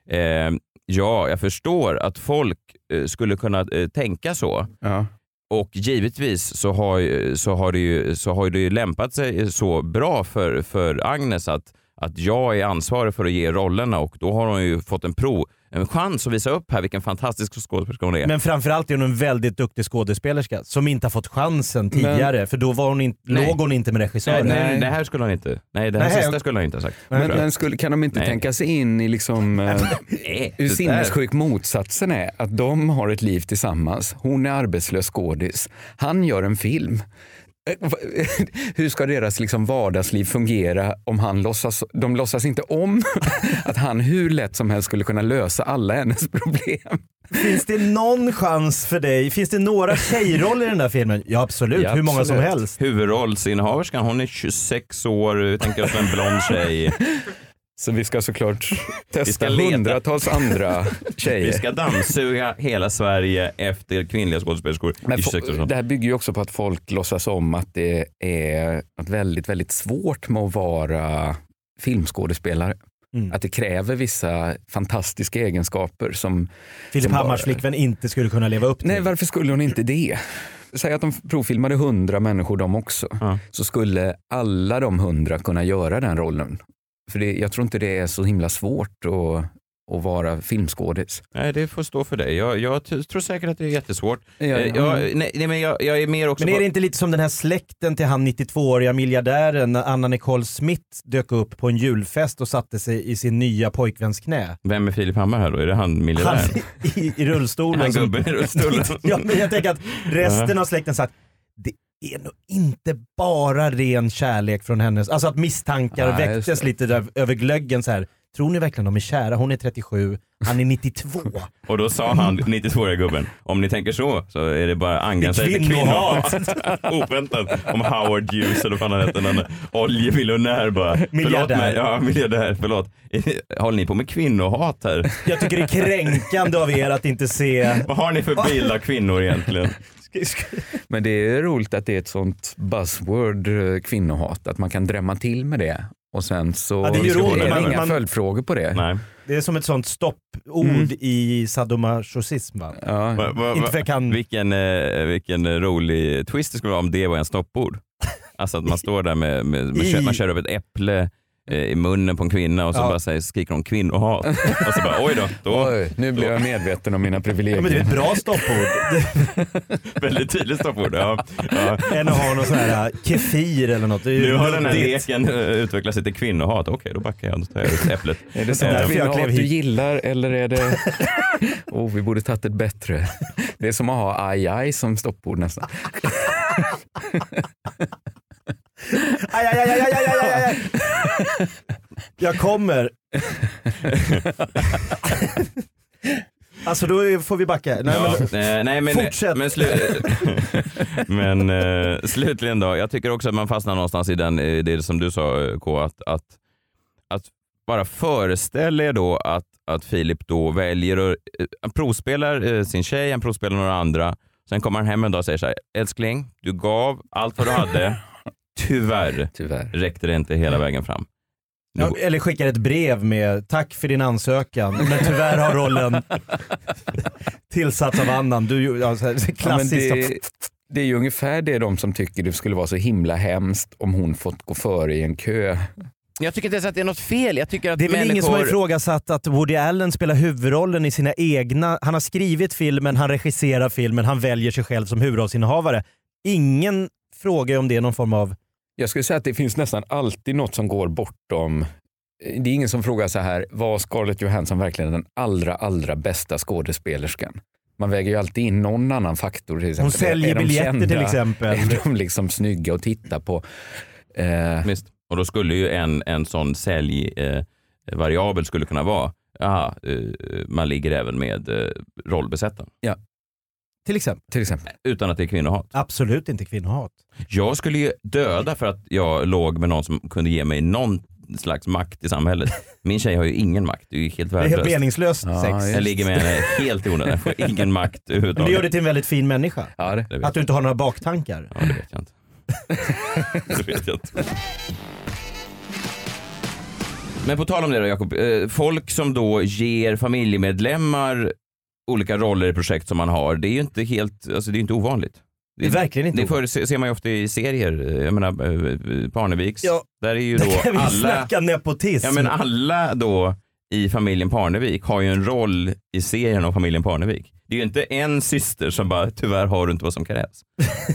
Eh, ja, jag förstår att folk eh, skulle kunna eh, tänka så. Ja. Och givetvis så har, så har, det, ju, så har det ju lämpat sig så bra för, för Agnes att, att jag är ansvarig för att ge rollerna och då har hon ju fått en prov, en chans att visa upp här vilken fantastisk skådespelerska hon är. men framförallt är hon en väldigt duktig skådespelerska som inte har fått chansen tidigare för då var hon in, Nej. låg hon inte med nej, regissören. nej, det här skulle han inte. Nej, det här Nej, sista jag- skulle han inte ha sagt. Men, men skulle, kan de inte Nej. tänka sig in i liksom, eh, Nej, hur det där- sinnessjuk motsatsen är? Att de har ett liv tillsammans. Hon är arbetslös skådis. Han gör en film. Eh, Hur ska deras liksom vardagsliv fungera om han låtsas, de låtsas inte om att han hur lätt som helst skulle kunna lösa alla hennes problem? Finns det någon chans för dig? Finns det några tjejroller i den där filmen? Ja absolut, Ja, hur många som absolut. helst. Huvudrollsinnehaverskan, hon är 26 år, tänker oss en blond tjej. Så vi ska såklart ska testa leta. hundratals andra tjejer. Vi ska dammsuga hela Sverige efter kvinnliga skådespelerskor Men i fo- 26 års det här bygger ju också på att folk låtsas om att det är något väldigt, väldigt svårt med att vara filmskådespelare. Mm. Att det kräver vissa fantastiska egenskaper som... Filip som Hammars bara- flickvän inte skulle kunna leva upp till. Nej, varför skulle hon inte det? Säg att de provfilmade hundra människor de också. Ja. Så skulle alla de hundra kunna göra den rollen. För det, jag tror inte det är så himla svårt att, att vara filmskådis. Nej, det får stå för dig. Jag, jag tror säkert att det är jättesvårt. Ja, ja. jag, nej, nej, men jag, jag är mer också Men är det inte lite som den här släkten till han 92-åriga miljardären när Anna Nicole Smith dök upp på en julfest och satte sig i sin nya pojkväns knä? Vem är Filip Hammar här då? Är det han Han miljardären? i, i rullstolen. Han gubben i rullstolen. ja, men jag tänker att resten av släkten sagt det är nog inte bara ren kärlek från hennes, alltså att misstankar just väcktes lite där, över glöggen så här. Tror ni verkligen de är kära? Hon är 37, han är 92. Och då sa han, 92-åriga gubben, om ni tänker så så är det bara angränsande till Kvinnohat. Oväntat. Om Howard Hughes eller vad han hette, någon oljemiljonär bara. Miljardär. mig, ja miljardär, förlåt. Håller ni på med kvinnohat här? Jag tycker det är kränkande av er att inte se... Vad har ni för bild av kvinnor egentligen? Men det är roligt att det är ett sånt buzzword, eh, kvinnohat, att man kan drämma till med det. Och sen så Ja, det är roligt, är det man- inga man- följdfrågor på det. Nej. Det är som ett sånt stoppord Mm. i sadomasochism va? Ja. Va, va, va, kan... vilken, eh, vilken rolig twist det skulle vara om det var en stoppord. Alltså att man står där med, med, med I- man kör upp ett äpple i munnen på en kvinna och så Ja. bara säger, skriker hon kvinnohat. och så bara oj då, då Oj, nu blir jag medveten om mina privilegier. Ja, men det är ett bra stoppord. väldigt tydligt stoppord. Ja. Ja. Än att ha någon sån här äh, kefir eller något. Nu har den här leken eh, utvecklat sig till kvinnohat. Okej, då backar jag. Då tar jag ut äpplet. Är det sånt jag kvinnohat du gillar eller är det... oh, vi borde tagit ett bättre. Det är som att ha aj aj som stoppord nästan. Aj, aj, aj, aj, aj, aj, aj, aj. Jag kommer. Alltså då får vi backa. Nej, Ja, men, eh, nej, men, Fortsätt. Men, slu men eh, slutligen då, jag tycker också att man fastnar någonstans i den, i det som du sa eh, K, att, att, att bara föreställa er då att, att Filip då väljer att, eh, provspelar eh, sin tjej, han provspelar några andra, sen kommer han hem en dag och säger så här, älskling, du gav allt vad du hade, tyvärr Tyvärr. räckte det inte hela vägen fram. Ja, eller skickar ett brev med tack för din ansökan men tyvärr har rollen tillsatts av annan. Du, ja, så här, Ja, men klassiskt. det, det är ju ungefär det de som tycker det skulle vara så himla hemskt om hon fått gå före i en kö Jag tycker inte ens att det är något fel. Jag tycker att Det är väl människor... ingen som har ifrågasatt att Woody Allen spelar huvudrollen i sina egna... Han har skrivit filmen, han regisserar filmen, han väljer sig själv som huvudrollsinnehavare. Ingen frågar om det är någon form av... Jag skulle säga att det finns nästan alltid något som går bortom det är ingen som frågar så här, var Scarlett Johansson verkligen den allra, allra bästa skådespelerskan? Man väger ju alltid in någon annan faktor. Till exempel. Hon säljer Är biljetter kända? till exempel. Är de liksom snygga att titta på? Eh, Visst. Och då skulle ju en, en sån säljvariabel skulle kunna vara, aha, eh, man ligger även med eh, rollbesättaren. Till exempel. till exempel. Utan att det är kvinnohat. Absolut inte kvinnohat. Jag skulle ju döda för att jag låg med någon som kunde ge mig någon slags makt i samhället. Min tjej har ju ingen makt, det är ju helt Det är helt värdelöst. meningslöst Ja, sex. Jag ligger med henne helt i onödan, jag får ingen makt Men det gör överhuvudtaget. dig till en väldigt fin människa. Ja, det. Det Att du inte har några baktankar. Ja, det vet jag inte. det vet jag inte. Men på tal om det då Jakob, eh, folk som då ger familjemedlemmar olika roller i projekt som man har, det är ju inte helt, alltså det är inte ovanligt. Det är verkligen inte Det får, ser man ju ofta i serier, jag menar eh, Parneviks, Ja, där är ju då kan vi alla, snacka nepotism. ja men alla då i familjen Parnevik har ju en roll i serien om familjen Parnevik. Det är ju inte en syster som bara, tyvärr har du inte vad som krävs.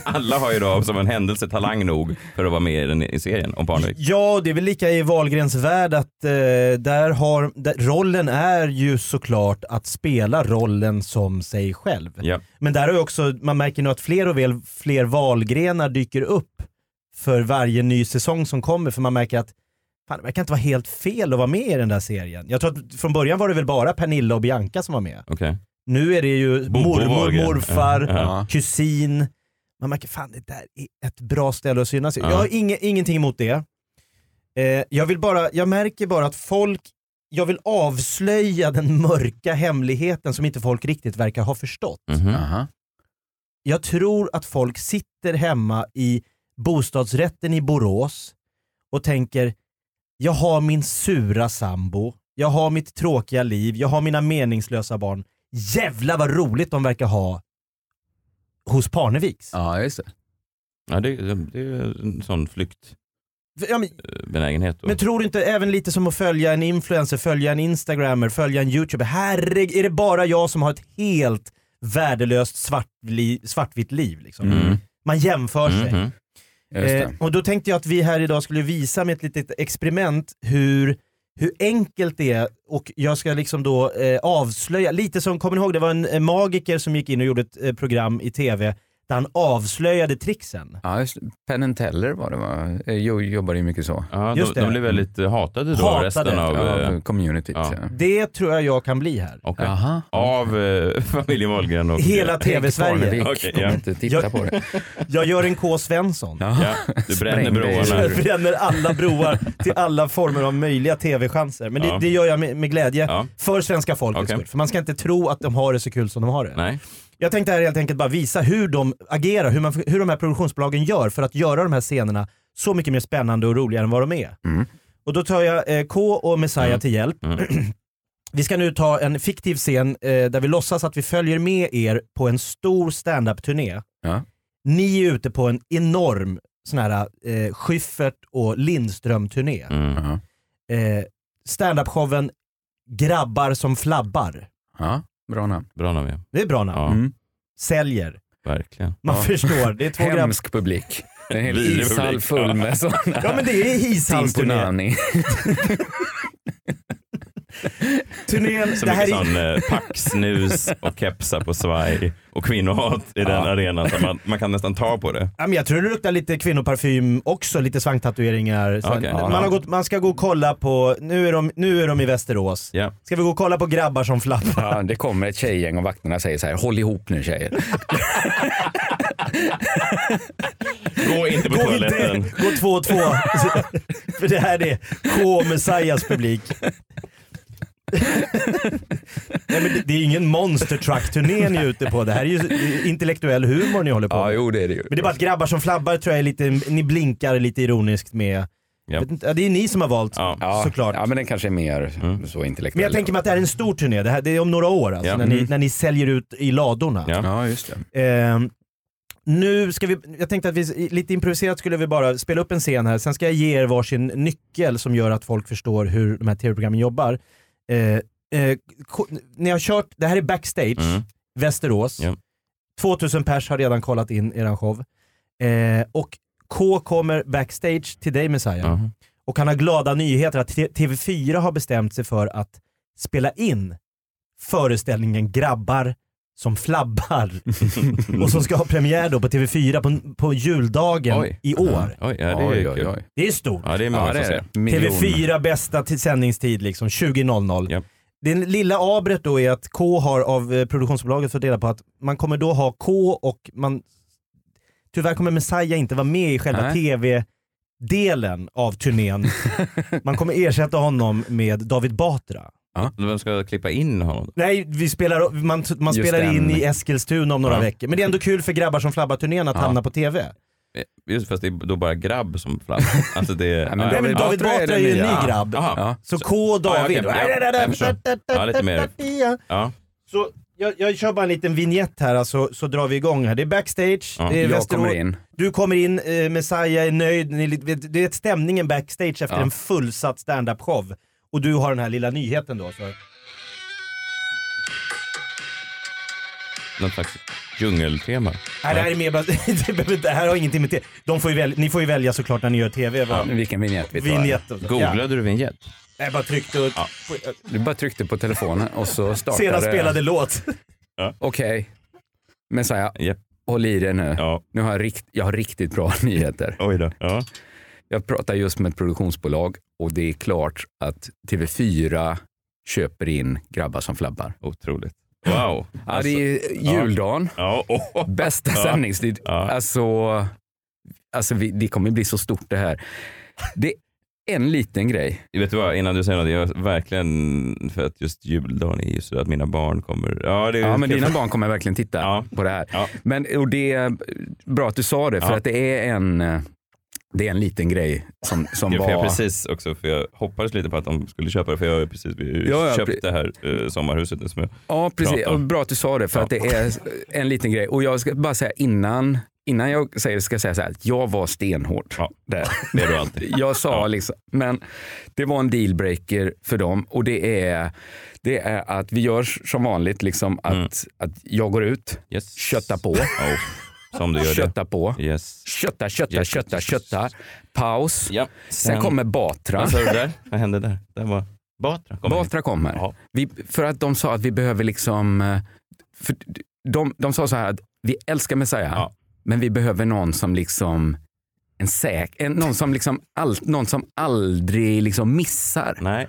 Alla har ju då som en händelse talang nog för att vara med i, den, i serien om Parnevik. Ja, det är väl lika i Wahlgrens värld att eh, där har, där, rollen är ju såklart att spela rollen som sig själv. Ja. Men där har ju också, man märker nu att fler och väl, fler valgrenar dyker upp för varje ny säsong som kommer för man märker att fan, det verkar inte vara helt fel att vara med i den där serien. Jag tror att från början var det väl bara Pernilla och Bianca som var med. Okej. Nu är det ju Bobo mormor, morfar, Ja, ja. kusin. Man märker fan det där är ett bra ställe att synas i. Ja. Jag har inge, ingenting emot det. Eh, jag, vill bara, jag märker bara att folk, jag vill avslöja den mörka hemligheten som inte folk riktigt verkar ha förstått. Mhm. Aha. Jag tror att folk sitter hemma i bostadsrätten i Borås och tänker, jag har min sura sambo, jag har mitt tråkiga liv, jag har mina meningslösa barn. Jävlar vad roligt de verkar ha hos Parneviks. Ja, just det. Ja, det, det, är en sån Ja, men, flyktbenägenhet. men tror du inte även lite som att följa en influencer, följa en instagrammer, följa en youtuber. Herregud, är det bara jag som har ett helt värdelöst svartli, svartvitt liv? Liksom? Mm. Man jämför sig. Mhm. Just det. Eh, och då tänkte jag att vi här idag skulle visa med ett litet experiment hur, hur enkelt det är och jag ska liksom då eh, avslöja, lite som, kommer ni ihåg det var en magiker som gick in och gjorde ett eh, program i tv där han avslöjade tricksen. Ja, just. Penn and Teller var det va? Eh, Jo, jobbar ju mycket så. Ja, Just de, det. de blir väldigt eh, hatade då, Hatade. resten av, Ja, eh, communityt. ja. Ja. Det tror jag jag kan bli här. okej. Jaha. av eh, familjen Wahlgren och... Hela tv-Sverige. Kommer ja. inte titta Jag- på det. Jag gör en K. Svensson. Ja. Du bränner broarna. Jag bränner alla broar till alla former av möjliga tv-chanser. Men det, Ja. det gör jag med, med glädje Ja. för svenska folkets Okej. skull. För man ska inte tro att de har det så kul som de har det. Nej. Jag tänkte här helt enkelt bara visa hur de agerar, hur, man, hur de här produktionsbolagen gör för att göra de här scenerna så mycket mer spännande och roligare än vad de är. Mm. Och då tar jag eh, K och Messiah Mm. till hjälp. Mm. Vi ska nu ta en fiktiv scen eh, där vi låtsas att vi följer med er på en stor stand-up-turné. Ja. Ni är ute på en enorm sån här eh, Schyffert och Lindström-turné. Mm. Eh, stand-up-showen Grabbar som flabbar. Ja, bra namn. Bra namn ja. Det är bra namn. Ja, Mm. Säljer. verkligen. Man Ja. förstår. Det är två. Hemsk publik. En hel ishall full med sådana. Ja men det är ishallsturné. Turnén, Så det här mycket är, sån eh, packsnus och kepsar på svaj och kvinnohat i den arenan. Så man, man kan nästan ta på det. ja, men jag tror det luktar lite kvinnoparfym också, lite svanktatueringar. Okej. man, har gått, man ska gå och kolla på, nu är de, nu är de i Västerås. Ja. Ska vi gå och kolla på grabbar som flappar? Ja, det kommer ett tjejgäng och vakterna säger så här, håll ihop nu tjejer. Gå inte på Gå toaletten. inte, gå två och två. För det här är K. Messiahs publik. Nej, men det, det är ingen monster truck-turné ni är ute på. Det här är ju intellektuell humor ni håller på Ja, med. jo det är det ju. Men det är bara att grabbar som flabbar tror jag är lite, ni blinkar lite ironiskt med. Ja. Vet inte, ja, det är ni som har valt Ja. Ja, såklart. Ja, men den kanske är mer så intellektuell. Men jag tänker mig att det här är en stor turné, det, här, det är om några år alltså, Ja. när, ni, Mm. när ni säljer ut i ladorna. Ja. Ja, just det. Eh, Nu ska vi, jag tänkte att vi lite improviserat skulle vi bara spela upp en scen här, sen ska jag ge er varsin nyckel som gör att folk förstår hur de här tv-programmen jobbar. Eh, eh, ni har kört, det här är backstage, Mm. Västerås. Ja. 2000 pers har redan kollat in eran show. Eh, och K kommer backstage till dig Messiah. Jaha. Och han har glada nyheter att T- TV4 har bestämt sig för att spela in föreställningen Grabbar som flabbar. och som ska ha premiär då på TV4 på, på juldagen Oj. i år. Oj, ja, det är Oj, oj. Det är stort. Ja, det är många Ja, det som är ser. det. Miljon. TV4 bästa till sändningstid liksom, 20.00. Ja. Det lilla abret då är att K har av eh, produktionsbolaget fått reda på att man kommer då ha K och man Tyvärr kommer Messiah inte vara med i själva Nej. TV-delen av turnén. man kommer ersätta honom med David Batra. Vem ska klippa in honom? Nej, vi spelar, man, man Just spelar in den. i Eskilstuna om några Ja. veckor. Men det är ändå kul för grabbar som flabbar-turnén att Ja. hamna på TV. Eh, Just fast det är då bara grabb som flabbar. Alltså det är... Ja, men Nej, men David Batra är är ju en ny grabb. Ja. Så K och David. Ja. Ja. Ja, lite mer. Ja. Ja, Så jag, jag kör bara en liten vignett här så, så drar vi igång här. Det är backstage, Ja, det är Jag Västerås. kommer in. Du kommer in, eh, Messiah är nöjd, det är stämningen backstage efter Ja. en fullsatt stand-up show. Och du har den här lilla nyheten då. Så. något slags djungeltema. Nej, det här är mer bara, det här har ingenting med det. De får ju väl, ni får ju välja såklart när ni gör TV. Va? Vilken vignett vi tar. Vignett och så. Ja. Googlade du vignett? Nej, bara tryckte och... Du bara tryckte på telefonen och så startade Sedan spelade låt. Okej. Messiah, Japp. håll i dig nu. Ja. nu har jag, rikt, jag har riktigt bra nyheter. Oj då. Ja. Jag pratar just med ett produktionsbolag och det är klart att TV4 köper in grabbar som flabbar. Otroligt. Wow. Ja, det är juldagen, Ja, åh. bästa Ja. sändningstid. Ja. Alltså, alltså vi, det kommer bli så stort det här. Det är en liten grej. Vet du vad, innan du säger något, jag verkligen, för att just juldagen är ju så att mina barn kommer, ja det Ja, men dina barn kommer verkligen titta Ja. på det här. Ja. Men, och det är bra att du sa det, för Ja. att det är en, eh, det är en liten grej som, som Ja, för jag var... precis också, för jag hoppades lite på att de skulle köpa det, för jag har precis Ja, köpt pre- det här eh, sommarhuset som jag, Ja, precis. Och bra att du sa det, för Ja. att det är en liten grej. Och jag ska bara säga innan, innan jag säger det, ska jag säga så här, att jag var stenhård Ja. där. det är du alltid. Jag sa liksom, men det var en dealbreaker för dem och det är, det är att vi gör som vanligt, liksom att, Mm. att jag går ut, Yes. köttar på, Oh, som du gör det. köttar på, Yes. köttar, köttar, Yes. köttar, köttar, paus, Ja. sen kommer Batra. Vad sa du där? Vad hände där? Det var Batra. kom in. Batra kommer. Vi, för att de sa att vi behöver liksom... eh, För de, de sa så här att vi älskar Messiah, Ja. men vi behöver någon som liksom en säk, en, någon, som liksom all, någon som aldrig liksom missar. Nej.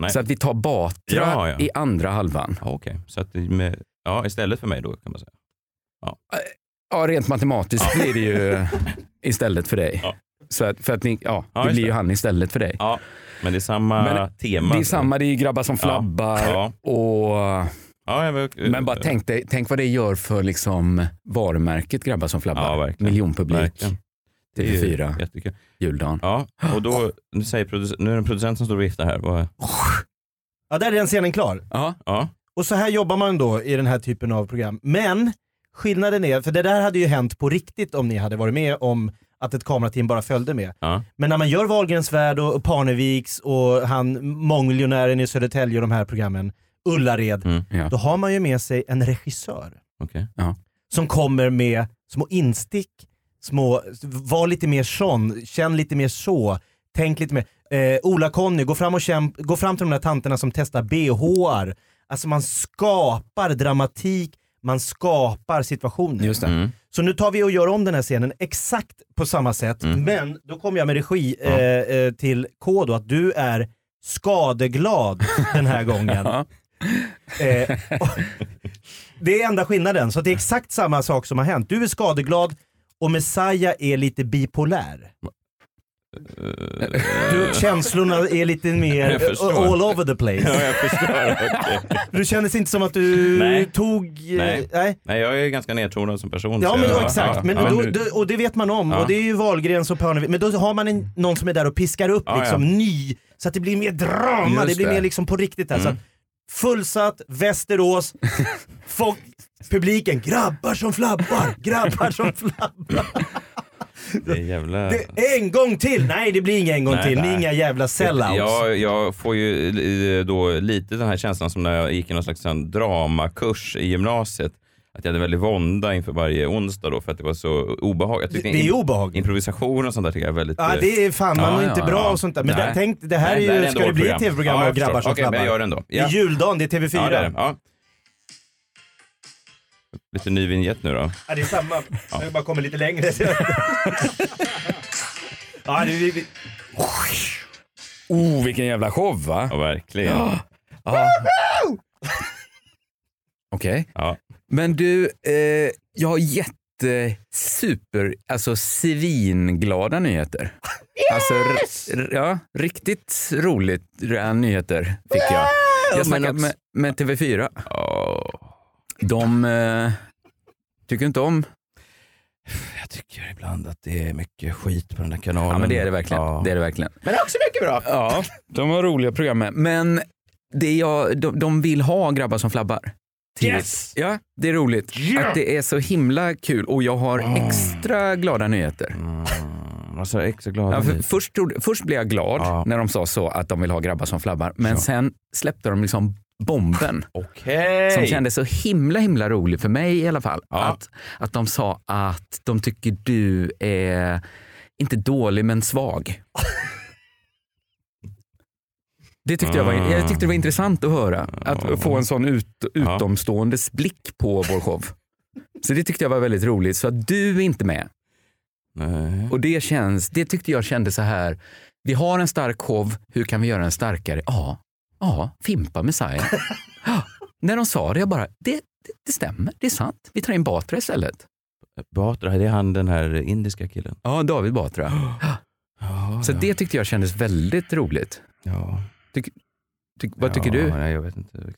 Nej. Så att vi tar Batra Ja, ja. i andra halvan. Ja, Okej, så att det med, ja, istället för mig då kan man säga. Ja, rent matematiskt blir det ju istället för dig. Ja. Så att, för att ni, ja, Ja, det blir ju han istället för dig. Ja, men det är samma Men tema. det är samma, det är ju grabbar som Ja. flabbar Ja. och Ja, jag vill, Men bara tänk, dig, tänk vad det gör för liksom varumärket Grabbar som flabbar. Ja. Miljonpublik, Verkligen. Det är ju TV4, Jättekul. juldagen. Ja, och då, nu, säger nu är det en producent som står och viftar här. Vad, Ja, där är den scenen klar. Ja, ja, Och så här jobbar man då i den här typen av program. Men skillnaden är, för det där hade ju hänt på riktigt om ni hade varit med om att ett kamerateam bara följde med. ja, Men när man gör Wahlgrens värld och Parneviks och han mångmiljonären i Södertälje och de här programmen, Ullared, Mm. ja. då har man ju med sig en regissör okej. som kommer med små instick, små, var lite mer sån, känn lite mer så, tänk lite mer. Eh, Ola-Conny, gå fram, och kämp, gå fram till de där tanterna som testar bhar. Alltså man skapar dramatik, man skapar situationer. Mm. Så nu tar vi och gör om den här scenen exakt på samma sätt, Mm. men då kommer jag med regi Ja. eh, eh, till K då, att du är skadeglad den här gången. Ja. Eh, det är enda skillnaden, så det är exakt samma sak som har hänt. Du är skadeglad och Messiah är lite bipolär. Eh, Du, känslorna är lite mer all over the Ja, place. jag förstår. okej. Du kändes inte som att du Nej. tog... eh, Nej. nej. Nej, jag är ganska nedtonad som person. Ja så men jag, exakt, ja, men ja, då, då, och det vet man om. Ja. Och det är ju Wahlgrens och Parnevik. Men då har man en, någon som är där och piskar upp Ja, liksom ny, så att det blir mer drama, Just det blir det. mer liksom på riktigt här. Så Mm. att, fullsatt, Västerås, folk, Publiken, grabbar som flabbar, grabbar som flabbar. Det är jävla... Det, en gång till! Nej det blir inga en gång Nej, till, ni nej. är inga jävla sellouts. Jag, jag får ju då lite den här känslan som när jag gick i någon slags dramakurs i gymnasiet. Att jag hade väldigt vånda inför varje onsdag då för att det var så obehagligt. Det är obehagligt. Improvisation och sånt där tycker jag är väldigt... Ja eh, det är fan, man Ja, ja, inte bra ja. och sånt där. Men det, tänk, det här Nej, är ju, ändå ska det bli ett program. tv-program Ja, av grabbar som Okej, men flabbar. jag gör det ändå. Det Ja. är juldagen, det är TV4. Ja, det är det. Ja. Lite ny vignett nu då. Ja, det är samma. Jag bara kommer lite längre. ja, det, det, det. Oh, vilken jävla show va? Ja, verkligen. Ja. Ja. Okej. Ja. Men du, eh, jag har jätte super, alltså svinglada nyheter. Alltså, r- r- ja, riktigt roligt nyheter fick jag. Jag snackade med, med TV4. Åh, De eh, tycker inte om, jag tycker ibland att det är mycket skit på den där kanalen. ja men det är det verkligen. Ja. Det är det verkligen. Men det är också mycket bra. Ja, de har roliga program med. Men det jag, de, de vill ha grabbar som flabbar. Yes! Ja, det är roligt. Ja! Att det är så himla kul och jag har extra glada nyheter. Mm, alltså, extra glad. Ja, för först, trodde, först blev jag glad Ja. när de sa så att de vill ha grabbar som flabbar. Men sen släppte de liksom bomben Okej. som kändes så himla himla rolig för mig i alla fall. Ja. Att, att de sa att de tycker du är inte dålig men svag. Det tyckte jag, var, jag tyckte det var intressant att höra. Att få en sån ut, utomståendes blick på vår show. Så det tyckte jag var väldigt roligt. Så att du är inte med. Nej. Och det, känns, det tyckte jag kände så här. Vi har en stark show, hur kan vi göra den starkare? Ja, ja Fimpa Messiah. ja, när de sa det, jag bara, det, det, det stämmer, det är sant. Vi tar in Batra istället. Batra, det är han den här indiska killen. Ja, David Batra. Ja, Så det tyckte jag kändes väldigt roligt. ja. Tyck, vad tycker ja, du? Nej, jag vet inte riktigt.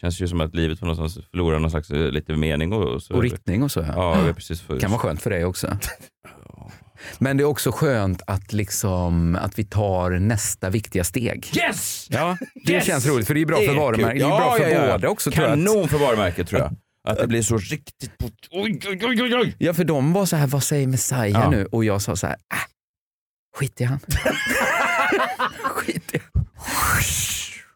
Känns ju som att livet på någonstans förlorar någon slags eh, lite mening. Och, och så, Och riktning och så. Ja, är precis för... kan vara skönt för dig också. Men det är också skönt att, liksom, att vi tar nästa viktiga steg. Yes! Ja, det Yes! känns roligt för det är bra för kul. varumärket. Det är bra för båda också tror jag. att- Kanon för varumärket tror jag. Att det blir så riktigt... Oj, oj, oj, oj, oj. Ja, för de var så här, vad säger Messiah Ja. nu? Och jag sa så här, äh, skit i han. skit i han.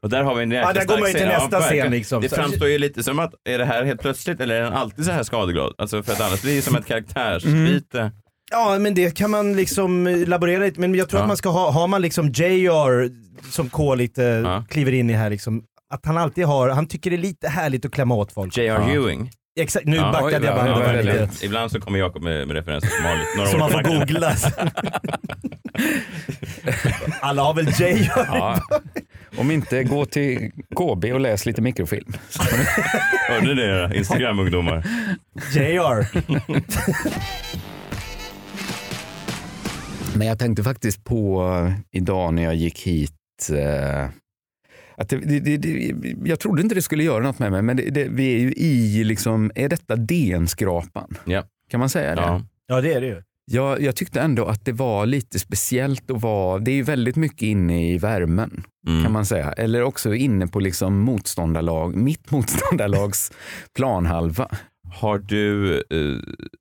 Och där har vi en Ja, där går man ju till scen. Ja, nästa scen, liksom. Det framstår ju lite som att, är det här helt plötsligt eller är den alltid så här skadeglad? Alltså för att annars blir det som ett karaktärsbyte. Ja men det kan man liksom eh, laborera lite men jag tror Ja. att man ska ha, har man liksom JR som K lite Ja. kliver in i här liksom, att han alltid har, han tycker det är lite härligt att klämma åt folk. J.R. Ja. Ewing. Exakt, nu Ja, backade oj, jag ja, bandet ja, här väldigt. lite. Ibland så kommer Jakob med, med referenser som har lite- några Som år man på får nacken. googla. Alla har väl JR? Ja. Om inte, gå till KB och läs lite mikrofilm. Hörde ni det? Instagram-ungdomar. JR. Men jag tänkte faktiskt på eh, idag när jag gick hit eh, att det, det, det, jag trodde inte det skulle göra något med mig, men det, det, vi är ju i, liksom, är detta DN-skrapan? Ja. Kan man säga det? Ja. Ja det är det ju. Jag, jag tyckte ändå att det var lite speciellt att vara, det är ju väldigt mycket inne i värmen Mm. kan man säga. Eller också inne på liksom motståndarlag, mitt motståndarlags planhalva. Har du, eh,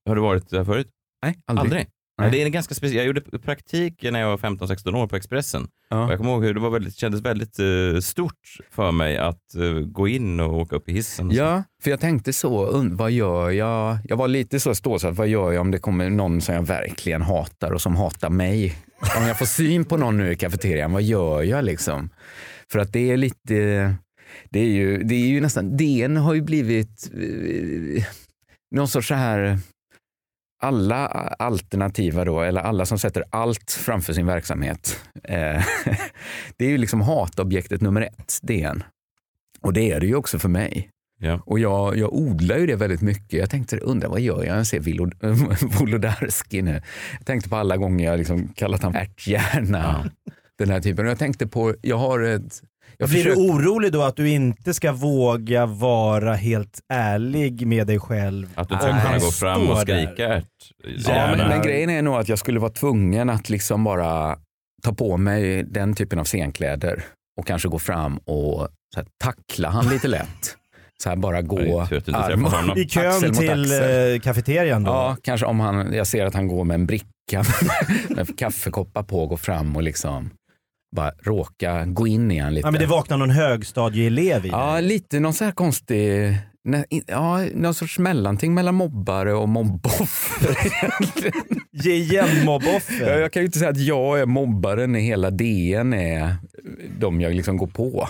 har du varit där förut? Nej, aldrig. Aldrig? Nej. Det är en ganska speciell, jag gjorde praktik när jag var 15-16 år på Expressen. Ja. Jag kommer ihåg hur det var väldigt, kändes väldigt eh, stort för mig att eh, gå in och åka upp i hissen. Ja, för jag tänkte så, vad gör jag? Jag var lite så ståsatt, vad gör jag om det kommer någon som jag verkligen hatar och som hatar mig? Om jag får syn på någon nu i kafeterian, vad gör jag liksom? För att det är lite, det är ju, det är ju nästan, DN har ju blivit eh, någon sorts så här, alla alternativa då, eller alla som sätter allt framför sin verksamhet. Eh, det är ju liksom hatobjektet nummer ett, DN. Och det är det ju också för mig. Ja. Och jag, jag odlar ju det väldigt mycket. Jag tänkte, undra vad gör jag jag ser Vilo- Wolodarski nu? Jag tänkte på alla gånger jag liksom kallat honom ärthjärna. Den här typen. Och jag tänkte på, jag har ett... Jag Blir du försöker- orolig då att du inte ska våga vara helt ärlig med dig själv? Att du inte ska kunna han gå fram och skrika ärt. Ja, men, men grejen är nog att jag skulle vara tvungen att liksom bara ta på mig den typen av scenkläder och kanske gå fram och så här, tackla han lite lätt. Så här bara gå du honom. I kön Axel mot till axel. eh, kafeterian då? Ja, kanske om han, jag ser att han går med en bricka med kaffekoppar på och går fram och liksom bara råka gå in i han lite. Ja, men det vaknar någon högstadieelev i Ja, dig. lite någon så här konstig, ja, någon sorts mellanting mellan mobbare och mobboffer. Ge igen Ja, mobboffer. jag kan ju inte säga att jag är mobbaren när hela DN är de jag liksom går på.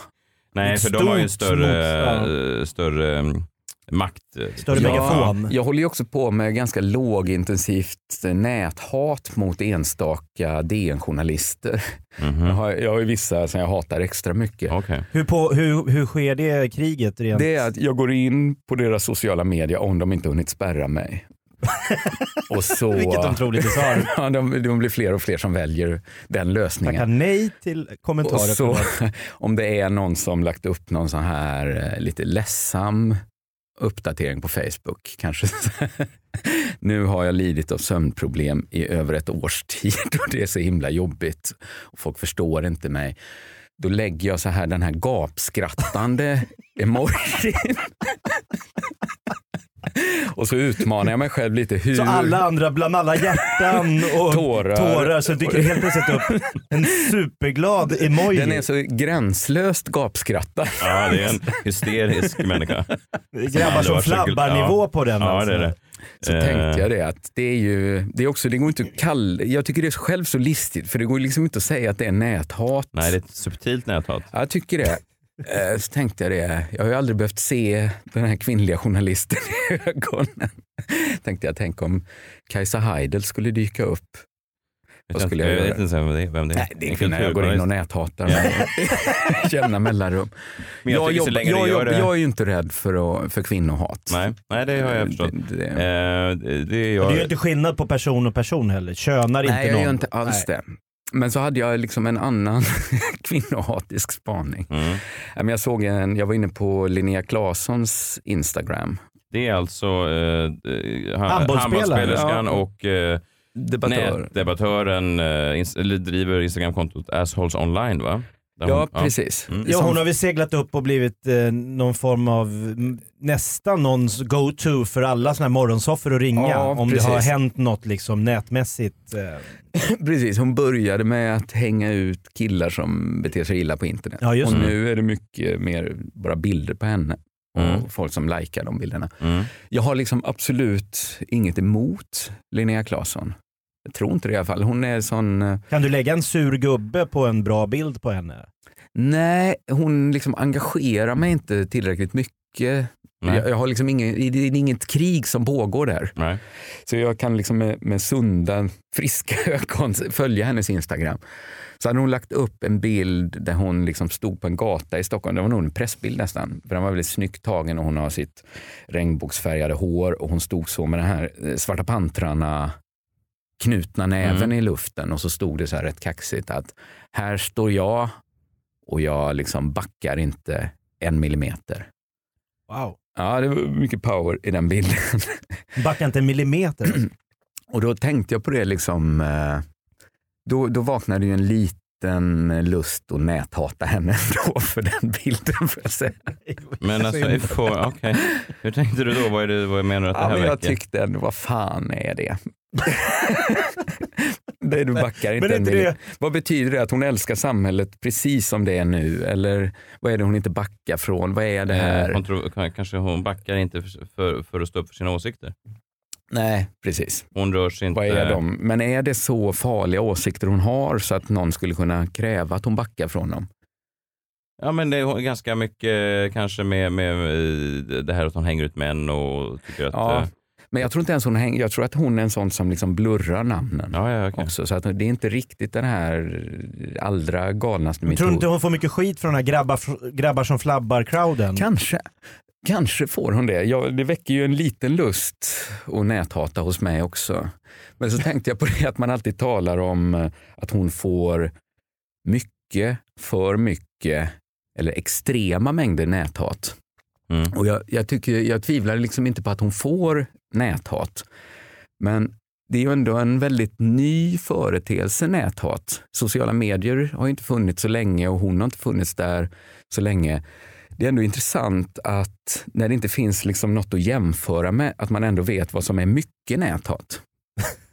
Nej, för de har ju en större, mot- större makt. Större megafon. Jag håller ju också på med ganska lågintensivt näthat mot enstaka DN-journalister. Mhm. Jag, har, jag har ju vissa som jag hatar extra mycket. Okej. Hur, på, hur, hur sker det kriget rent? Det är att jag går in på deras sociala medier om de inte hunnit spärra mig. och så, Vilket otroligt bisarrt. ja, de, de blir fler och fler som väljer den lösningen. Tackar nej till Och kommentarer. så, från- om det är någon som lagt upp någon sån här eh, lite ledsam uppdatering på Facebook. Kanske nu har jag lidit av sömnproblem i över ett års tid och det är så himla jobbigt. Och folk förstår inte mig. Då lägger jag så här den här gapskrattande emojin. och så utmanar jag mig själv lite. Hur... Så alla andra, bland alla hjärtan och Tårar. tårar, så dyker det helt plötsligt upp en superglad emoji. Den är så gränslöst gapskrattad. Ja, det är en hysterisk människa. Grabbar som aldrig varit så kul. flabbar-nivå Ja. på den. Ja, alltså. det är det. Så Eh. tänkte jag det att det är ju, det är också, det går inte att kalla, jag tycker det är själv så listigt för det går liksom inte att säga att det är näthat. Nej, det är ett subtilt näthat. Jag tycker det. Eh, Så tänkte jag det, jag har ju aldrig behövt se den här kvinnliga journalisten i ögonen. Tänkte jag, tänk om Kajsa Heidel skulle dyka upp. Vad skulle jag jag göra? vet inte vem det är. Vem det är. Nej, det är kvinna jag går in och näthatar med jämna mellanrum. Men jag Jag, du jag, gör jobbar, det- jag är ju inte rädd för, att, för kvinnohat. Nej, nej, det har jag förstått. Det- det- Eh, det, det är Det jag. är ju inte skillnad på person och person heller. Könar inte Nej, jag någon. gör inte alls det. Men så hade jag liksom en annan kvinnohatisk spaning. Mm. Jag, såg en, jag var inne på Linnea Claessons Instagram. Det är alltså eh, ha- Handbollsspelare. handbollsspelerskan Ja. och eh, Debattör. nätdebattören eh, driver Instagramkontot Assholes Online va? Ja, hon- precis. Mm. Ja, Som- hon har väl seglat upp och blivit eh, någon form av mm, nästan någons go-to för alla såna här morgonsoffer att ringa Ja, om det precis. har hänt något liksom nätmässigt. Eh. Precis, hon började med att hänga ut killar som beter sig illa på internet. Ja, just och det. nu är det mycket mer bara bilder på henne och Mm. folk som likar de bilderna. Mm. Jag har liksom absolut inget emot Linnea Claesson. Jag tror inte det i alla fall. Hon är sån... eh, Kan du lägga en sur gubbe på en bra bild på henne? Nej, hon liksom engagerar mig inte tillräckligt mycket. Jag, jag har liksom ingen, det är inget krig som pågår där. Nej. Så jag kan liksom med, med sunda, friska ögon följa hennes Instagram. Så hade hon lagt upp en bild där hon liksom stod på en gata i Stockholm. Det var nog en pressbild nästan. För den var väldigt snyggt tagen och hon har sitt regnbågsfärgade hår och hon stod så med den här eh, Svarta pantrarna knutna näven Mm. i luften och så stod det så här rätt kaxigt att här står jag och jag liksom backar inte en millimeter. Wow. Ja, det var mycket power i den bilden. Backa inte en millimeter. Och då tänkte jag på det liksom, eh, då, då vaknade ju en liten lust att näthata henne ändå för den bilden får jag säga. Men alltså, if- okej. Hur tänkte du då? Vad, är det, vad menar du att det Ja, här men jag väcker? tyckte vad fan är det? Det du backar inte en inte det- Vad betyder det att hon älskar samhället precis som det är nu? Eller vad är det hon inte backar från? Vad är det Eh, här? Hon tror, kan- kanske hon backar inte för, för, för att stå upp för sina åsikter. Nej, precis. Hon rör sig inte... Vad är de? Men är det så farliga åsikter hon har så att någon skulle kunna kräva att hon backar från dem? Ja men det är ganska mycket kanske med, med eh, det här att hon hänger ut män och tycker att... Ja, eh, men jag tror inte ens hon hänger, jag tror att hon är en sån som liksom blurrar namnen. Ja, ja, okej. också, så att det är inte riktigt den här allra galnaste Men tror du inte metoden. hon får mycket skit från den här grabbar, grabbar som flabbar-crowden? Kanske. Kanske får hon det. Ja, det väcker ju en liten lust att näthata hos mig också. Men så tänkte jag på det att man alltid talar om eh, att hon får mycket, för mycket eller extrema mängder näthat. Mm. Och jag, jag, tycker, jag tvivlar liksom inte på att hon får näthat. Men det är ju ändå en väldigt ny företeelse, näthat. Sociala medier har ju inte funnits så länge och hon har inte funnits där så länge. det är ändå intressant att när det inte finns liksom något att jämföra med, att man ändå vet vad som är mycket näthat.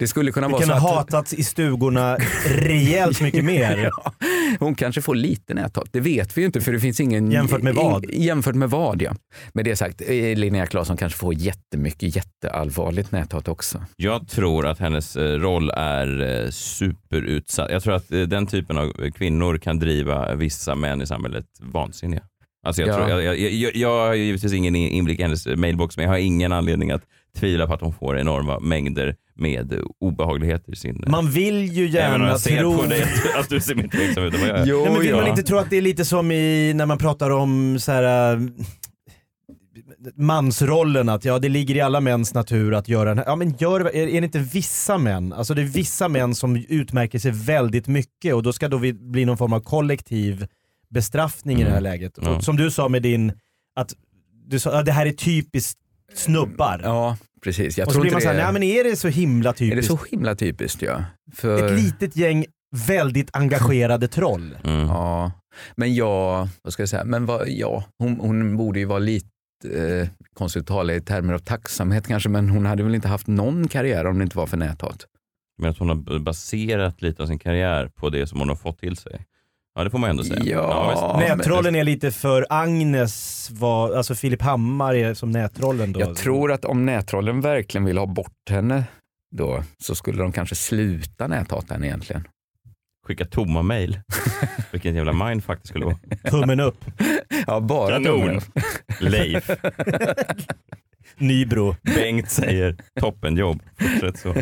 Det skulle kunna Det vara kan så ha att hatats i stugorna rejält mycket mer. ja, hon kanske får lite näthat. Det vet vi ju inte för det finns ingen... Jämfört med vad? In, jämfört med vad ja. Med det sagt, eh, Linnea Claesson kanske får jättemycket jätteallvarligt näthat också. Jag tror att hennes eh, roll är eh, superutsatt. Jag tror att den typen av kvinnor kan driva vissa män i samhället vansinniga. Alltså jag, Ja. tror, jag, jag, jag, jag har givetvis ingen inblick i hennes mailbox men jag har ingen anledning att tvivla på att hon får enorma mängder med obehagligheter i sin... Man vill ju gärna jag ser tro... på dig att, att du ser mer tveksam ut än vad jag är. Jo, Nej, men vill ja. man inte tro att det är lite som i, när man pratar om så här, äh, mansrollen, att ja, det ligger i alla mäns natur att göra den här. Ja, men gör, är, är det inte vissa män? Alltså det är vissa män som utmärker sig väldigt mycket och då ska då vi bli någon form av kollektiv bestraffning i det här läget. Mm. Ja. Och som du sa med din, att du sa att det här är typiskt snubbar. Ja, precis. Jag och så tror blir man inte såhär, nej men är det så himla är det typiskt? så himla typiskt ja. För, Ett litet gäng väldigt engagerade troll. Mm. Ja, men jag, vad ska jag säga, men vad, ja, hon, hon borde ju vara lite eh, konstigt att tala i termer av tacksamhet kanske, men hon hade väl inte haft någon karriär om det inte var för näthat. Men att hon har baserat lite av sin karriär på det som hon har fått till sig. Ja det får man ändå säga. Ja, visst. Nättrollen är lite för Agnes, var, alltså Filip Hammar är som nättrollen då. Jag tror att om nättrollen verkligen vill ha bort henne då så skulle de kanske sluta näthata henne egentligen. Skicka tomma mail. Vilken jävla mindfuck det skulle vara. Tummen upp, Ja, bara Kanon. tummen upp. Leif. Nybro. Bengt säger toppenjobb. Fortsätt så.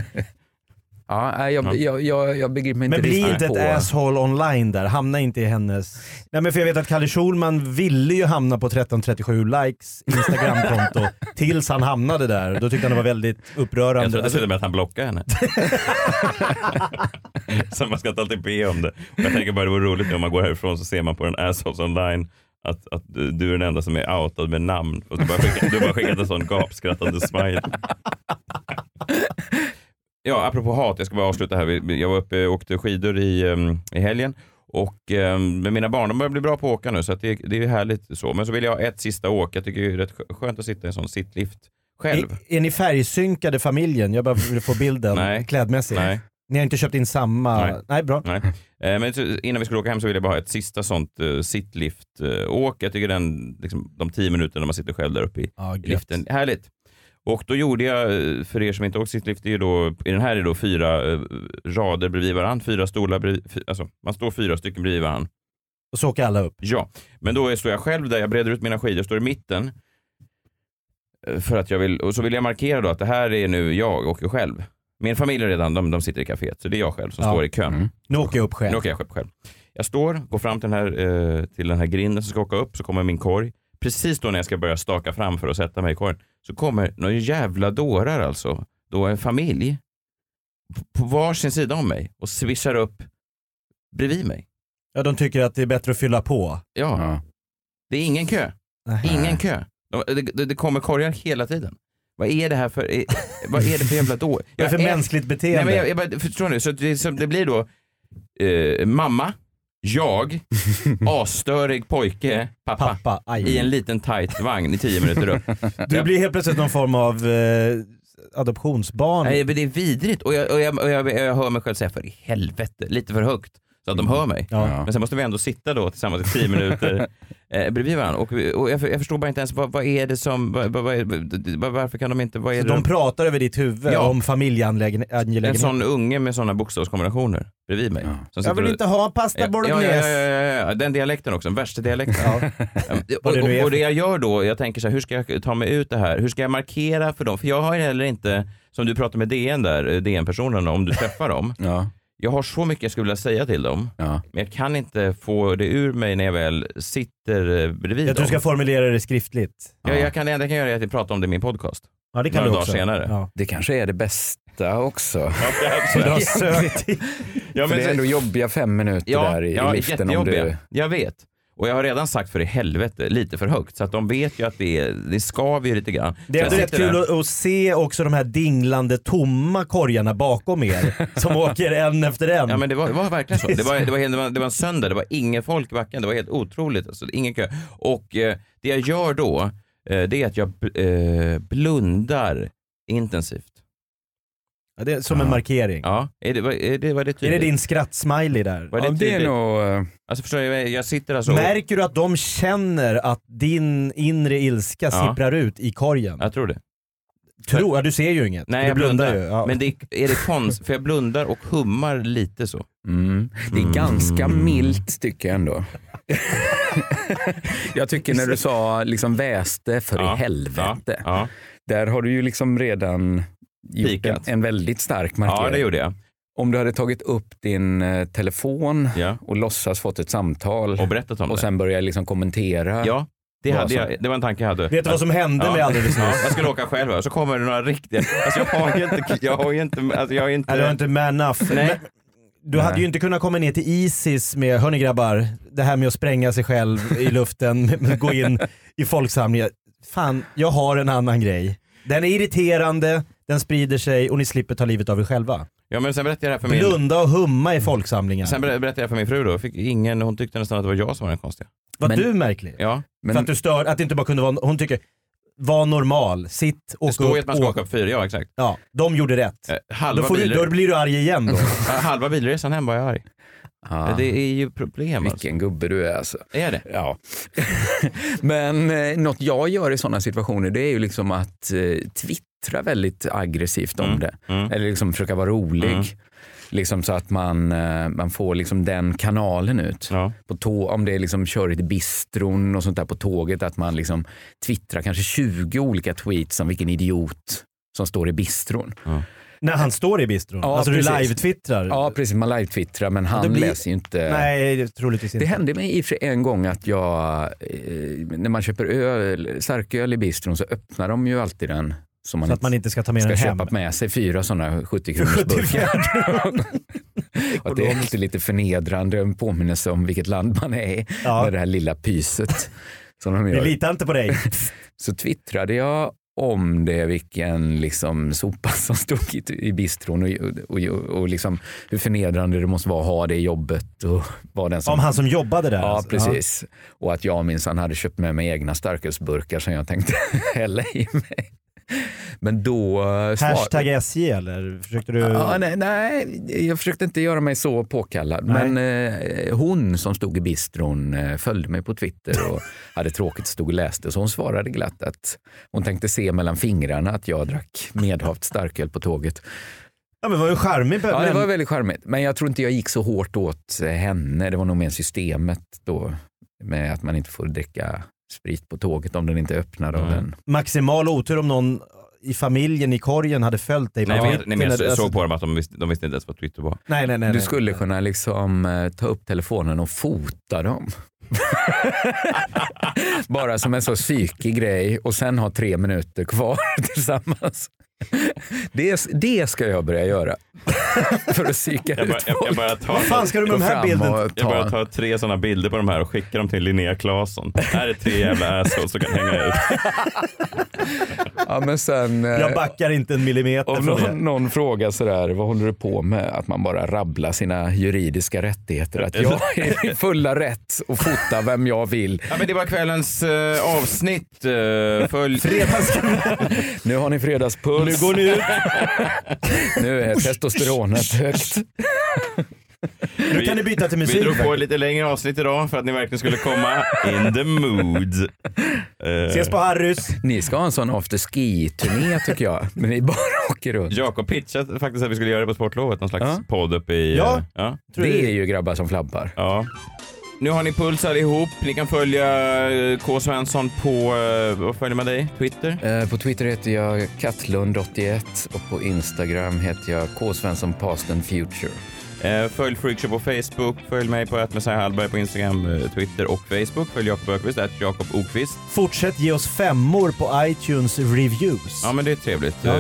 Ja, jag, jag, jag, jag begriper mig inte Men bli inte ett på... asshole online där, hamna inte i hennes... Nej men för jag vet att Kalle Schulman ville ju hamna på 1337 likes Instagramkonto tills han hamnade där. Då tyckte han det var väldigt upprörande. Jag tror med att han blockade henne. så man ska inte alltid be om det. Och jag tänker bara det vore roligt om man går härifrån så ser man på en assholes online att, att du du är den enda som är outad med namn. Och du bara skickat, du bara skickat en sån gapskrattande smile. Ja, apropå hat, jag ska bara avsluta här. Jag var uppe och åkte skidor i, um, i helgen och um, med mina barn, de börjar bli bra på att åka nu så det, det är härligt så. Men så vill jag ha ett sista åk. Jag tycker det är rätt skö- skönt att sitta i en sån sittlift själv. är, är ni färgsynkade familjen? Jag bara vill få bilden Nej. klädmässigt. Nej. Ni har inte köpt in samma? Nej. Nej bra. Nej. Eh, Men innan vi skulle åka hem så ville jag bara ha ett sista sånt uh, sittlift-åk. jag tycker den, liksom, de tio minuterna man sitter själv där uppe i, gött. liften, härligt. Och då gjorde jag, för er som inte åkt sittlift, det är då, i den här är då fyra eh, rader bredvid varandra, fyra stolar bredvid, fy, alltså man står fyra stycken bredvid varandra. Och så åker alla upp. Ja, men då står jag själv där, jag breder ut mina skidor, står i mitten. Eh, För att jag vill, och så vill jag markera då att det här är nu jag, åker själv. Min familj är redan, de, de sitter i kaféet, så det är jag själv som Ja. står i kön. Mm. Nu åker jag upp själv. Nu åker jag själv. själv. Jag står, går fram till den, här, eh, till den här grinden som ska åka upp, så kommer min korg. Precis då när jag ska börja staka fram för att sätta mig i korgen, så kommer några jävla dårar alltså, då en familj, på- varsin sida om mig och swishar upp bredvid mig. Ja, de tycker att det är bättre att fylla på. Ja, Ja. det är ingen kö. Nej. Ingen kö. De- Det, det, det kommer korgar hela tiden. Vad är det här för, eh, vad är det för jävla då? Vad är det för mänskligt Nej, beteende? men jag, jag bara, förstår ni? Så det, så det blir då eh, mamma, jag, asstörig pojke, pappa, Pappa, i en liten tight vagn i tio minuter upp. Du blir helt plötsligt någon form av eh, adoptionsbarn. Nej, men det är vidrigt och jag, och jag, och jag, jag hör mig själv säga för i helvete, lite för högt så att de hör mig. Ja. Men sen måste vi ändå sitta då tillsammans i tio minuter eh, bredvid varandra och, och jag, jag förstår bara inte ens vad, vad är det som, vad, vad, vad, är- varför kan de inte, vad är Så det de pratar över ditt huvud Ja. om En familjeangelägenheter. sån unge med sådana bokstavskombinationer bredvid mig. Ja. Som Jag vill och- inte ha pasta Ja, ja, bolognese. ja, ja, ja, ja, den dialekten också, den värsta dialekten. Ja. och, och, och det jag gör då, jag tänker så här, hur ska jag ta mig ut det här? Hur ska jag markera för dem? För jag har ju heller inte, som du pratade med DN där, eh, DN-personerna, om du träffar dem. Ja, Jag har så mycket jag skulle vilja säga till dem, ja. men jag kan inte få det ur mig när jag väl sitter eh, bredvid Jag tror du dem. ska formulera det skriftligt. Jag, jag kan, det enda jag kan göra är att jag pratar om det i min podcast. Ja det kan Några du dagar också. senare. Ja. Det kanske är det bästa också. Så du har sökt Ja, För men det är ändå jobbiga fem minuter Ja, där i, ja i liften om du... Jag vet. Och jag har redan sagt för i helvete, lite för högt. Så att de vet ju att det, är, det skaver ju lite grann. Det är ändå rätt kul att, att se också de här dinglande tomma korgarna bakom er som åker en efter en. Ja men det var, det var verkligen så. Det var, det, var, det, var, det var en söndag, det var ingen folk i backen. Det var helt otroligt. Alltså, ingen kö. Och eh, det jag gör då, eh, det är att jag eh, blundar intensivt. Ja, det är som en markering. Ja, är det, var, är det, var det Är tydligt? det din skrattsmiley där? Var det Ja, det är tydligt? nog... eh, Alltså förstår jag, jag sitter alltså Märker du att de känner att din inre ilska Ja. sipprar ut i korgen? Jag tror det. Tror, ja, du ser ju inget. Nej, du jag blundar. ju. Ja. Men det, är det konst? För jag blundar och hummar lite så. Mm. Det är Mm. ganska milt tycker jag ändå. jag tycker när du sa liksom väste för Ja, i helvete. Ja, Där har du ju liksom redan gjort en, en väldigt stark markering. ja det gjorde jag. Om du hade tagit upp din eh, telefon Ja. och låtsas fått ett samtal Och berättat om och det. sen börja liksom kommentera. Ja, det, hade jag, det var en tanke jag hade. Vet du vad som hände Ja. med alldeles nyss? jag skulle åka själv och så kommer det några riktiga, alltså jag har ju inte, jag har ju inte, alltså jag har inte, Nej, du har inte man enough. Nej. Du hade Nej. ju inte kunnat komma ner till Isis med, hörni grabbar, det här med att spränga sig själv i luften, gå in i folksamlingar. Fan, jag har en annan grej. Den är irriterande, den sprider sig och ni slipper ta livet av er själva. ja men sen berättade jag det här för min, Blunda och humma i folksamlingar. sen ber- berättade jag för min fru då, fick ingen, hon tyckte nästan att det var jag som var den konstiga. Var Men- du märklig? Ja, Men, För att du stör, att det inte bara kunde vara, hon tycker, var normal, sitt, det åk står ju upp, att man ska åk. åka upp fyra, ja exakt. Ja, de gjorde rätt. Eh, Då, Halva, får du, då blir du arg igen då. Halva bilresan hem var jag arg. ja, Det är ju problem alltså. vilken gubbe du är alltså. Är det? Ja. Men eh, något jag gör i sådana situationer det är ju liksom att eh, twittra väldigt aggressivt om Mm, det. mm. Eller liksom försöka vara rolig. Mm. Liksom så att man, eh, man får liksom den kanalen ut. Ja. På tå- om det är liksom körigt i bistron och sånt där på tåget, att man liksom twittrar kanske 20 olika tweets om vilken idiot som står i bistron. När han står i bistron. Ja, alltså du precis. live-twittrar. Ja, precis. Man live-twittrar, men han blir- läser ju inte. Nej, troligtvis inte. Det hände mig i en gång att jag, eh, när man köper öl, starköl i bistron så öppnar de ju alltid den så man, så att man inte ska ta med ska den hem. köpa med sig fyra sådana 70 kronors burkar. och det är alltid lite förnedrande, en påminnelse om vilket land man är Ja. med det här lilla pyset. Som de Vi gör. litar inte på dig. Så twittrade jag om det, vilken liksom sopa som stod i, i bistron och, och, och, och liksom hur förnedrande det måste vara att ha det jobbet. Och vara den som, Om han som jobbade där. Ja, alltså. precis. Och att jag minsann hade köpt med mig egna starkölsburkar som jag tänkte hälla i mig. Men då... eh, svar- Hashtag SJ eller? Försökte du? Ja, nej, nej, jag försökte inte göra mig så påkallad. Nej. Men eh, hon som stod i bistron eh, följde mig på Twitter och hade tråkigt stod och läste. Så hon svarade glatt att hon tänkte se mellan fingrarna att jag drack medhavt starköl på tåget. Ja, men var ju charmig. Ja, det var väldigt charmigt. Men jag tror inte jag gick så hårt åt henne. Det var nog mer systemet då med att man inte får dricka sprit på tåget om den inte av Mm. den. Maximal otur om någon i familjen i korgen hade följt dig. på Nej, men, Twitter. nej, men jag Alltså- såg på dem att de visste, de visste inte ens vad Twitter var. Nej, nej, nej. Du nej. skulle kunna liksom eh, ta upp telefonen och fota dem. Bara som en så psykig grej och sen ha tre minuter kvar tillsammans. Det, det ska jag börja göra. För att psyka Jag, bara, ut jag, jag folk. bara tar, Vad fan ska du med Gå de här fram bilderna? och jag ta- bara tar tre sådana bilder på de här och skickar dem till Linnea Claesson. Här är tre jävla assholes som kan hänga ut. Ja, men sen, eh, Jag backar inte en millimeter Om från det. någon, någon frågar sådär, vad håller du på med? Att man bara rabblar sina juridiska rättigheter. Att jag är i fulla rätt att fota vem jag vill. Ja, men det var kvällens eh, avsnitt. Eh, följ... Nu har ni fredagspuls. Nu går ni ut. Nu är testosteronet högt. Nu kan ni byta till Vi musik. drog på ett lite längre avsnitt idag för att ni verkligen skulle komma in the mood. Eh, Ses på Harrys. Ni ska ha en sån after ski-turné tycker jag. Men ni bara åker runt. Jakob pitchade faktiskt att vi skulle göra det på sportlovet, någon slags Ja. podd uppe i... Ja. eh, ja. Det är ju grabbar som flabbar. ja. Nu har ni puls allihop. Ni kan följa eh, K. Svensson på, eh, vad följer man dig? Twitter? Eh, På Twitter heter jag Kattlund81 och på Instagram heter jag K. Svensson Past and Future. Följ Freakshow på Facebook, följ mig på Messiah Hallberg på Instagram, Twitter och Facebook. Följ Jakob Öqvist, att Jakob Okvist. Fortsätt ge oss femmor på iTunes reviews. Ja men det är trevligt. Ja.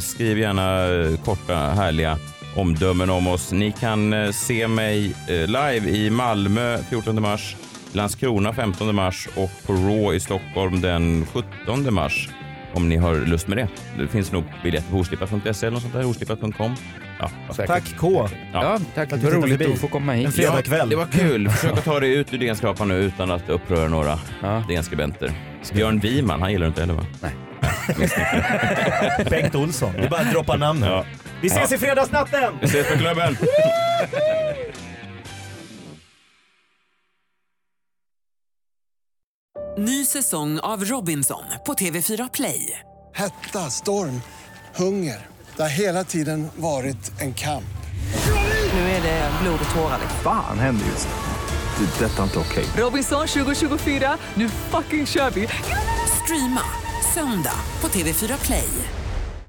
Skriv gärna korta härliga omdömen om oss. Ni kan eh, se mig eh, live i Malmö 14 mars Landskrona 15 mars och på Raw i Stockholm den 17 mars. Om ni har lust med det. Det finns nog biljetter på oslipat.se eller något sånt där. Oslipat.com. Ja. Tack K. Ja, tack. Att Det du roligt att få komma En hit. fredagkväll. det var kul. Försök att ta dig ut ur DN-skrapan nu utan att uppröra några Ja. DN-skribenter. Björn Wiman, han gillar du inte heller va? Nej. Bengt Olsson. Det är bara att droppa namnen. Ja. Vi ses i fredagsnatten! Vi ses på klubben! Ny säsong av Robinson på TV4 Play. Hetta, storm, hunger. Det har hela tiden varit en kamp. Nu är det blod och tårar. Fan händer just det. Det är detta inte okej. Robinson 2024, nu fucking kör vi! Streama söndag på TV4 Play.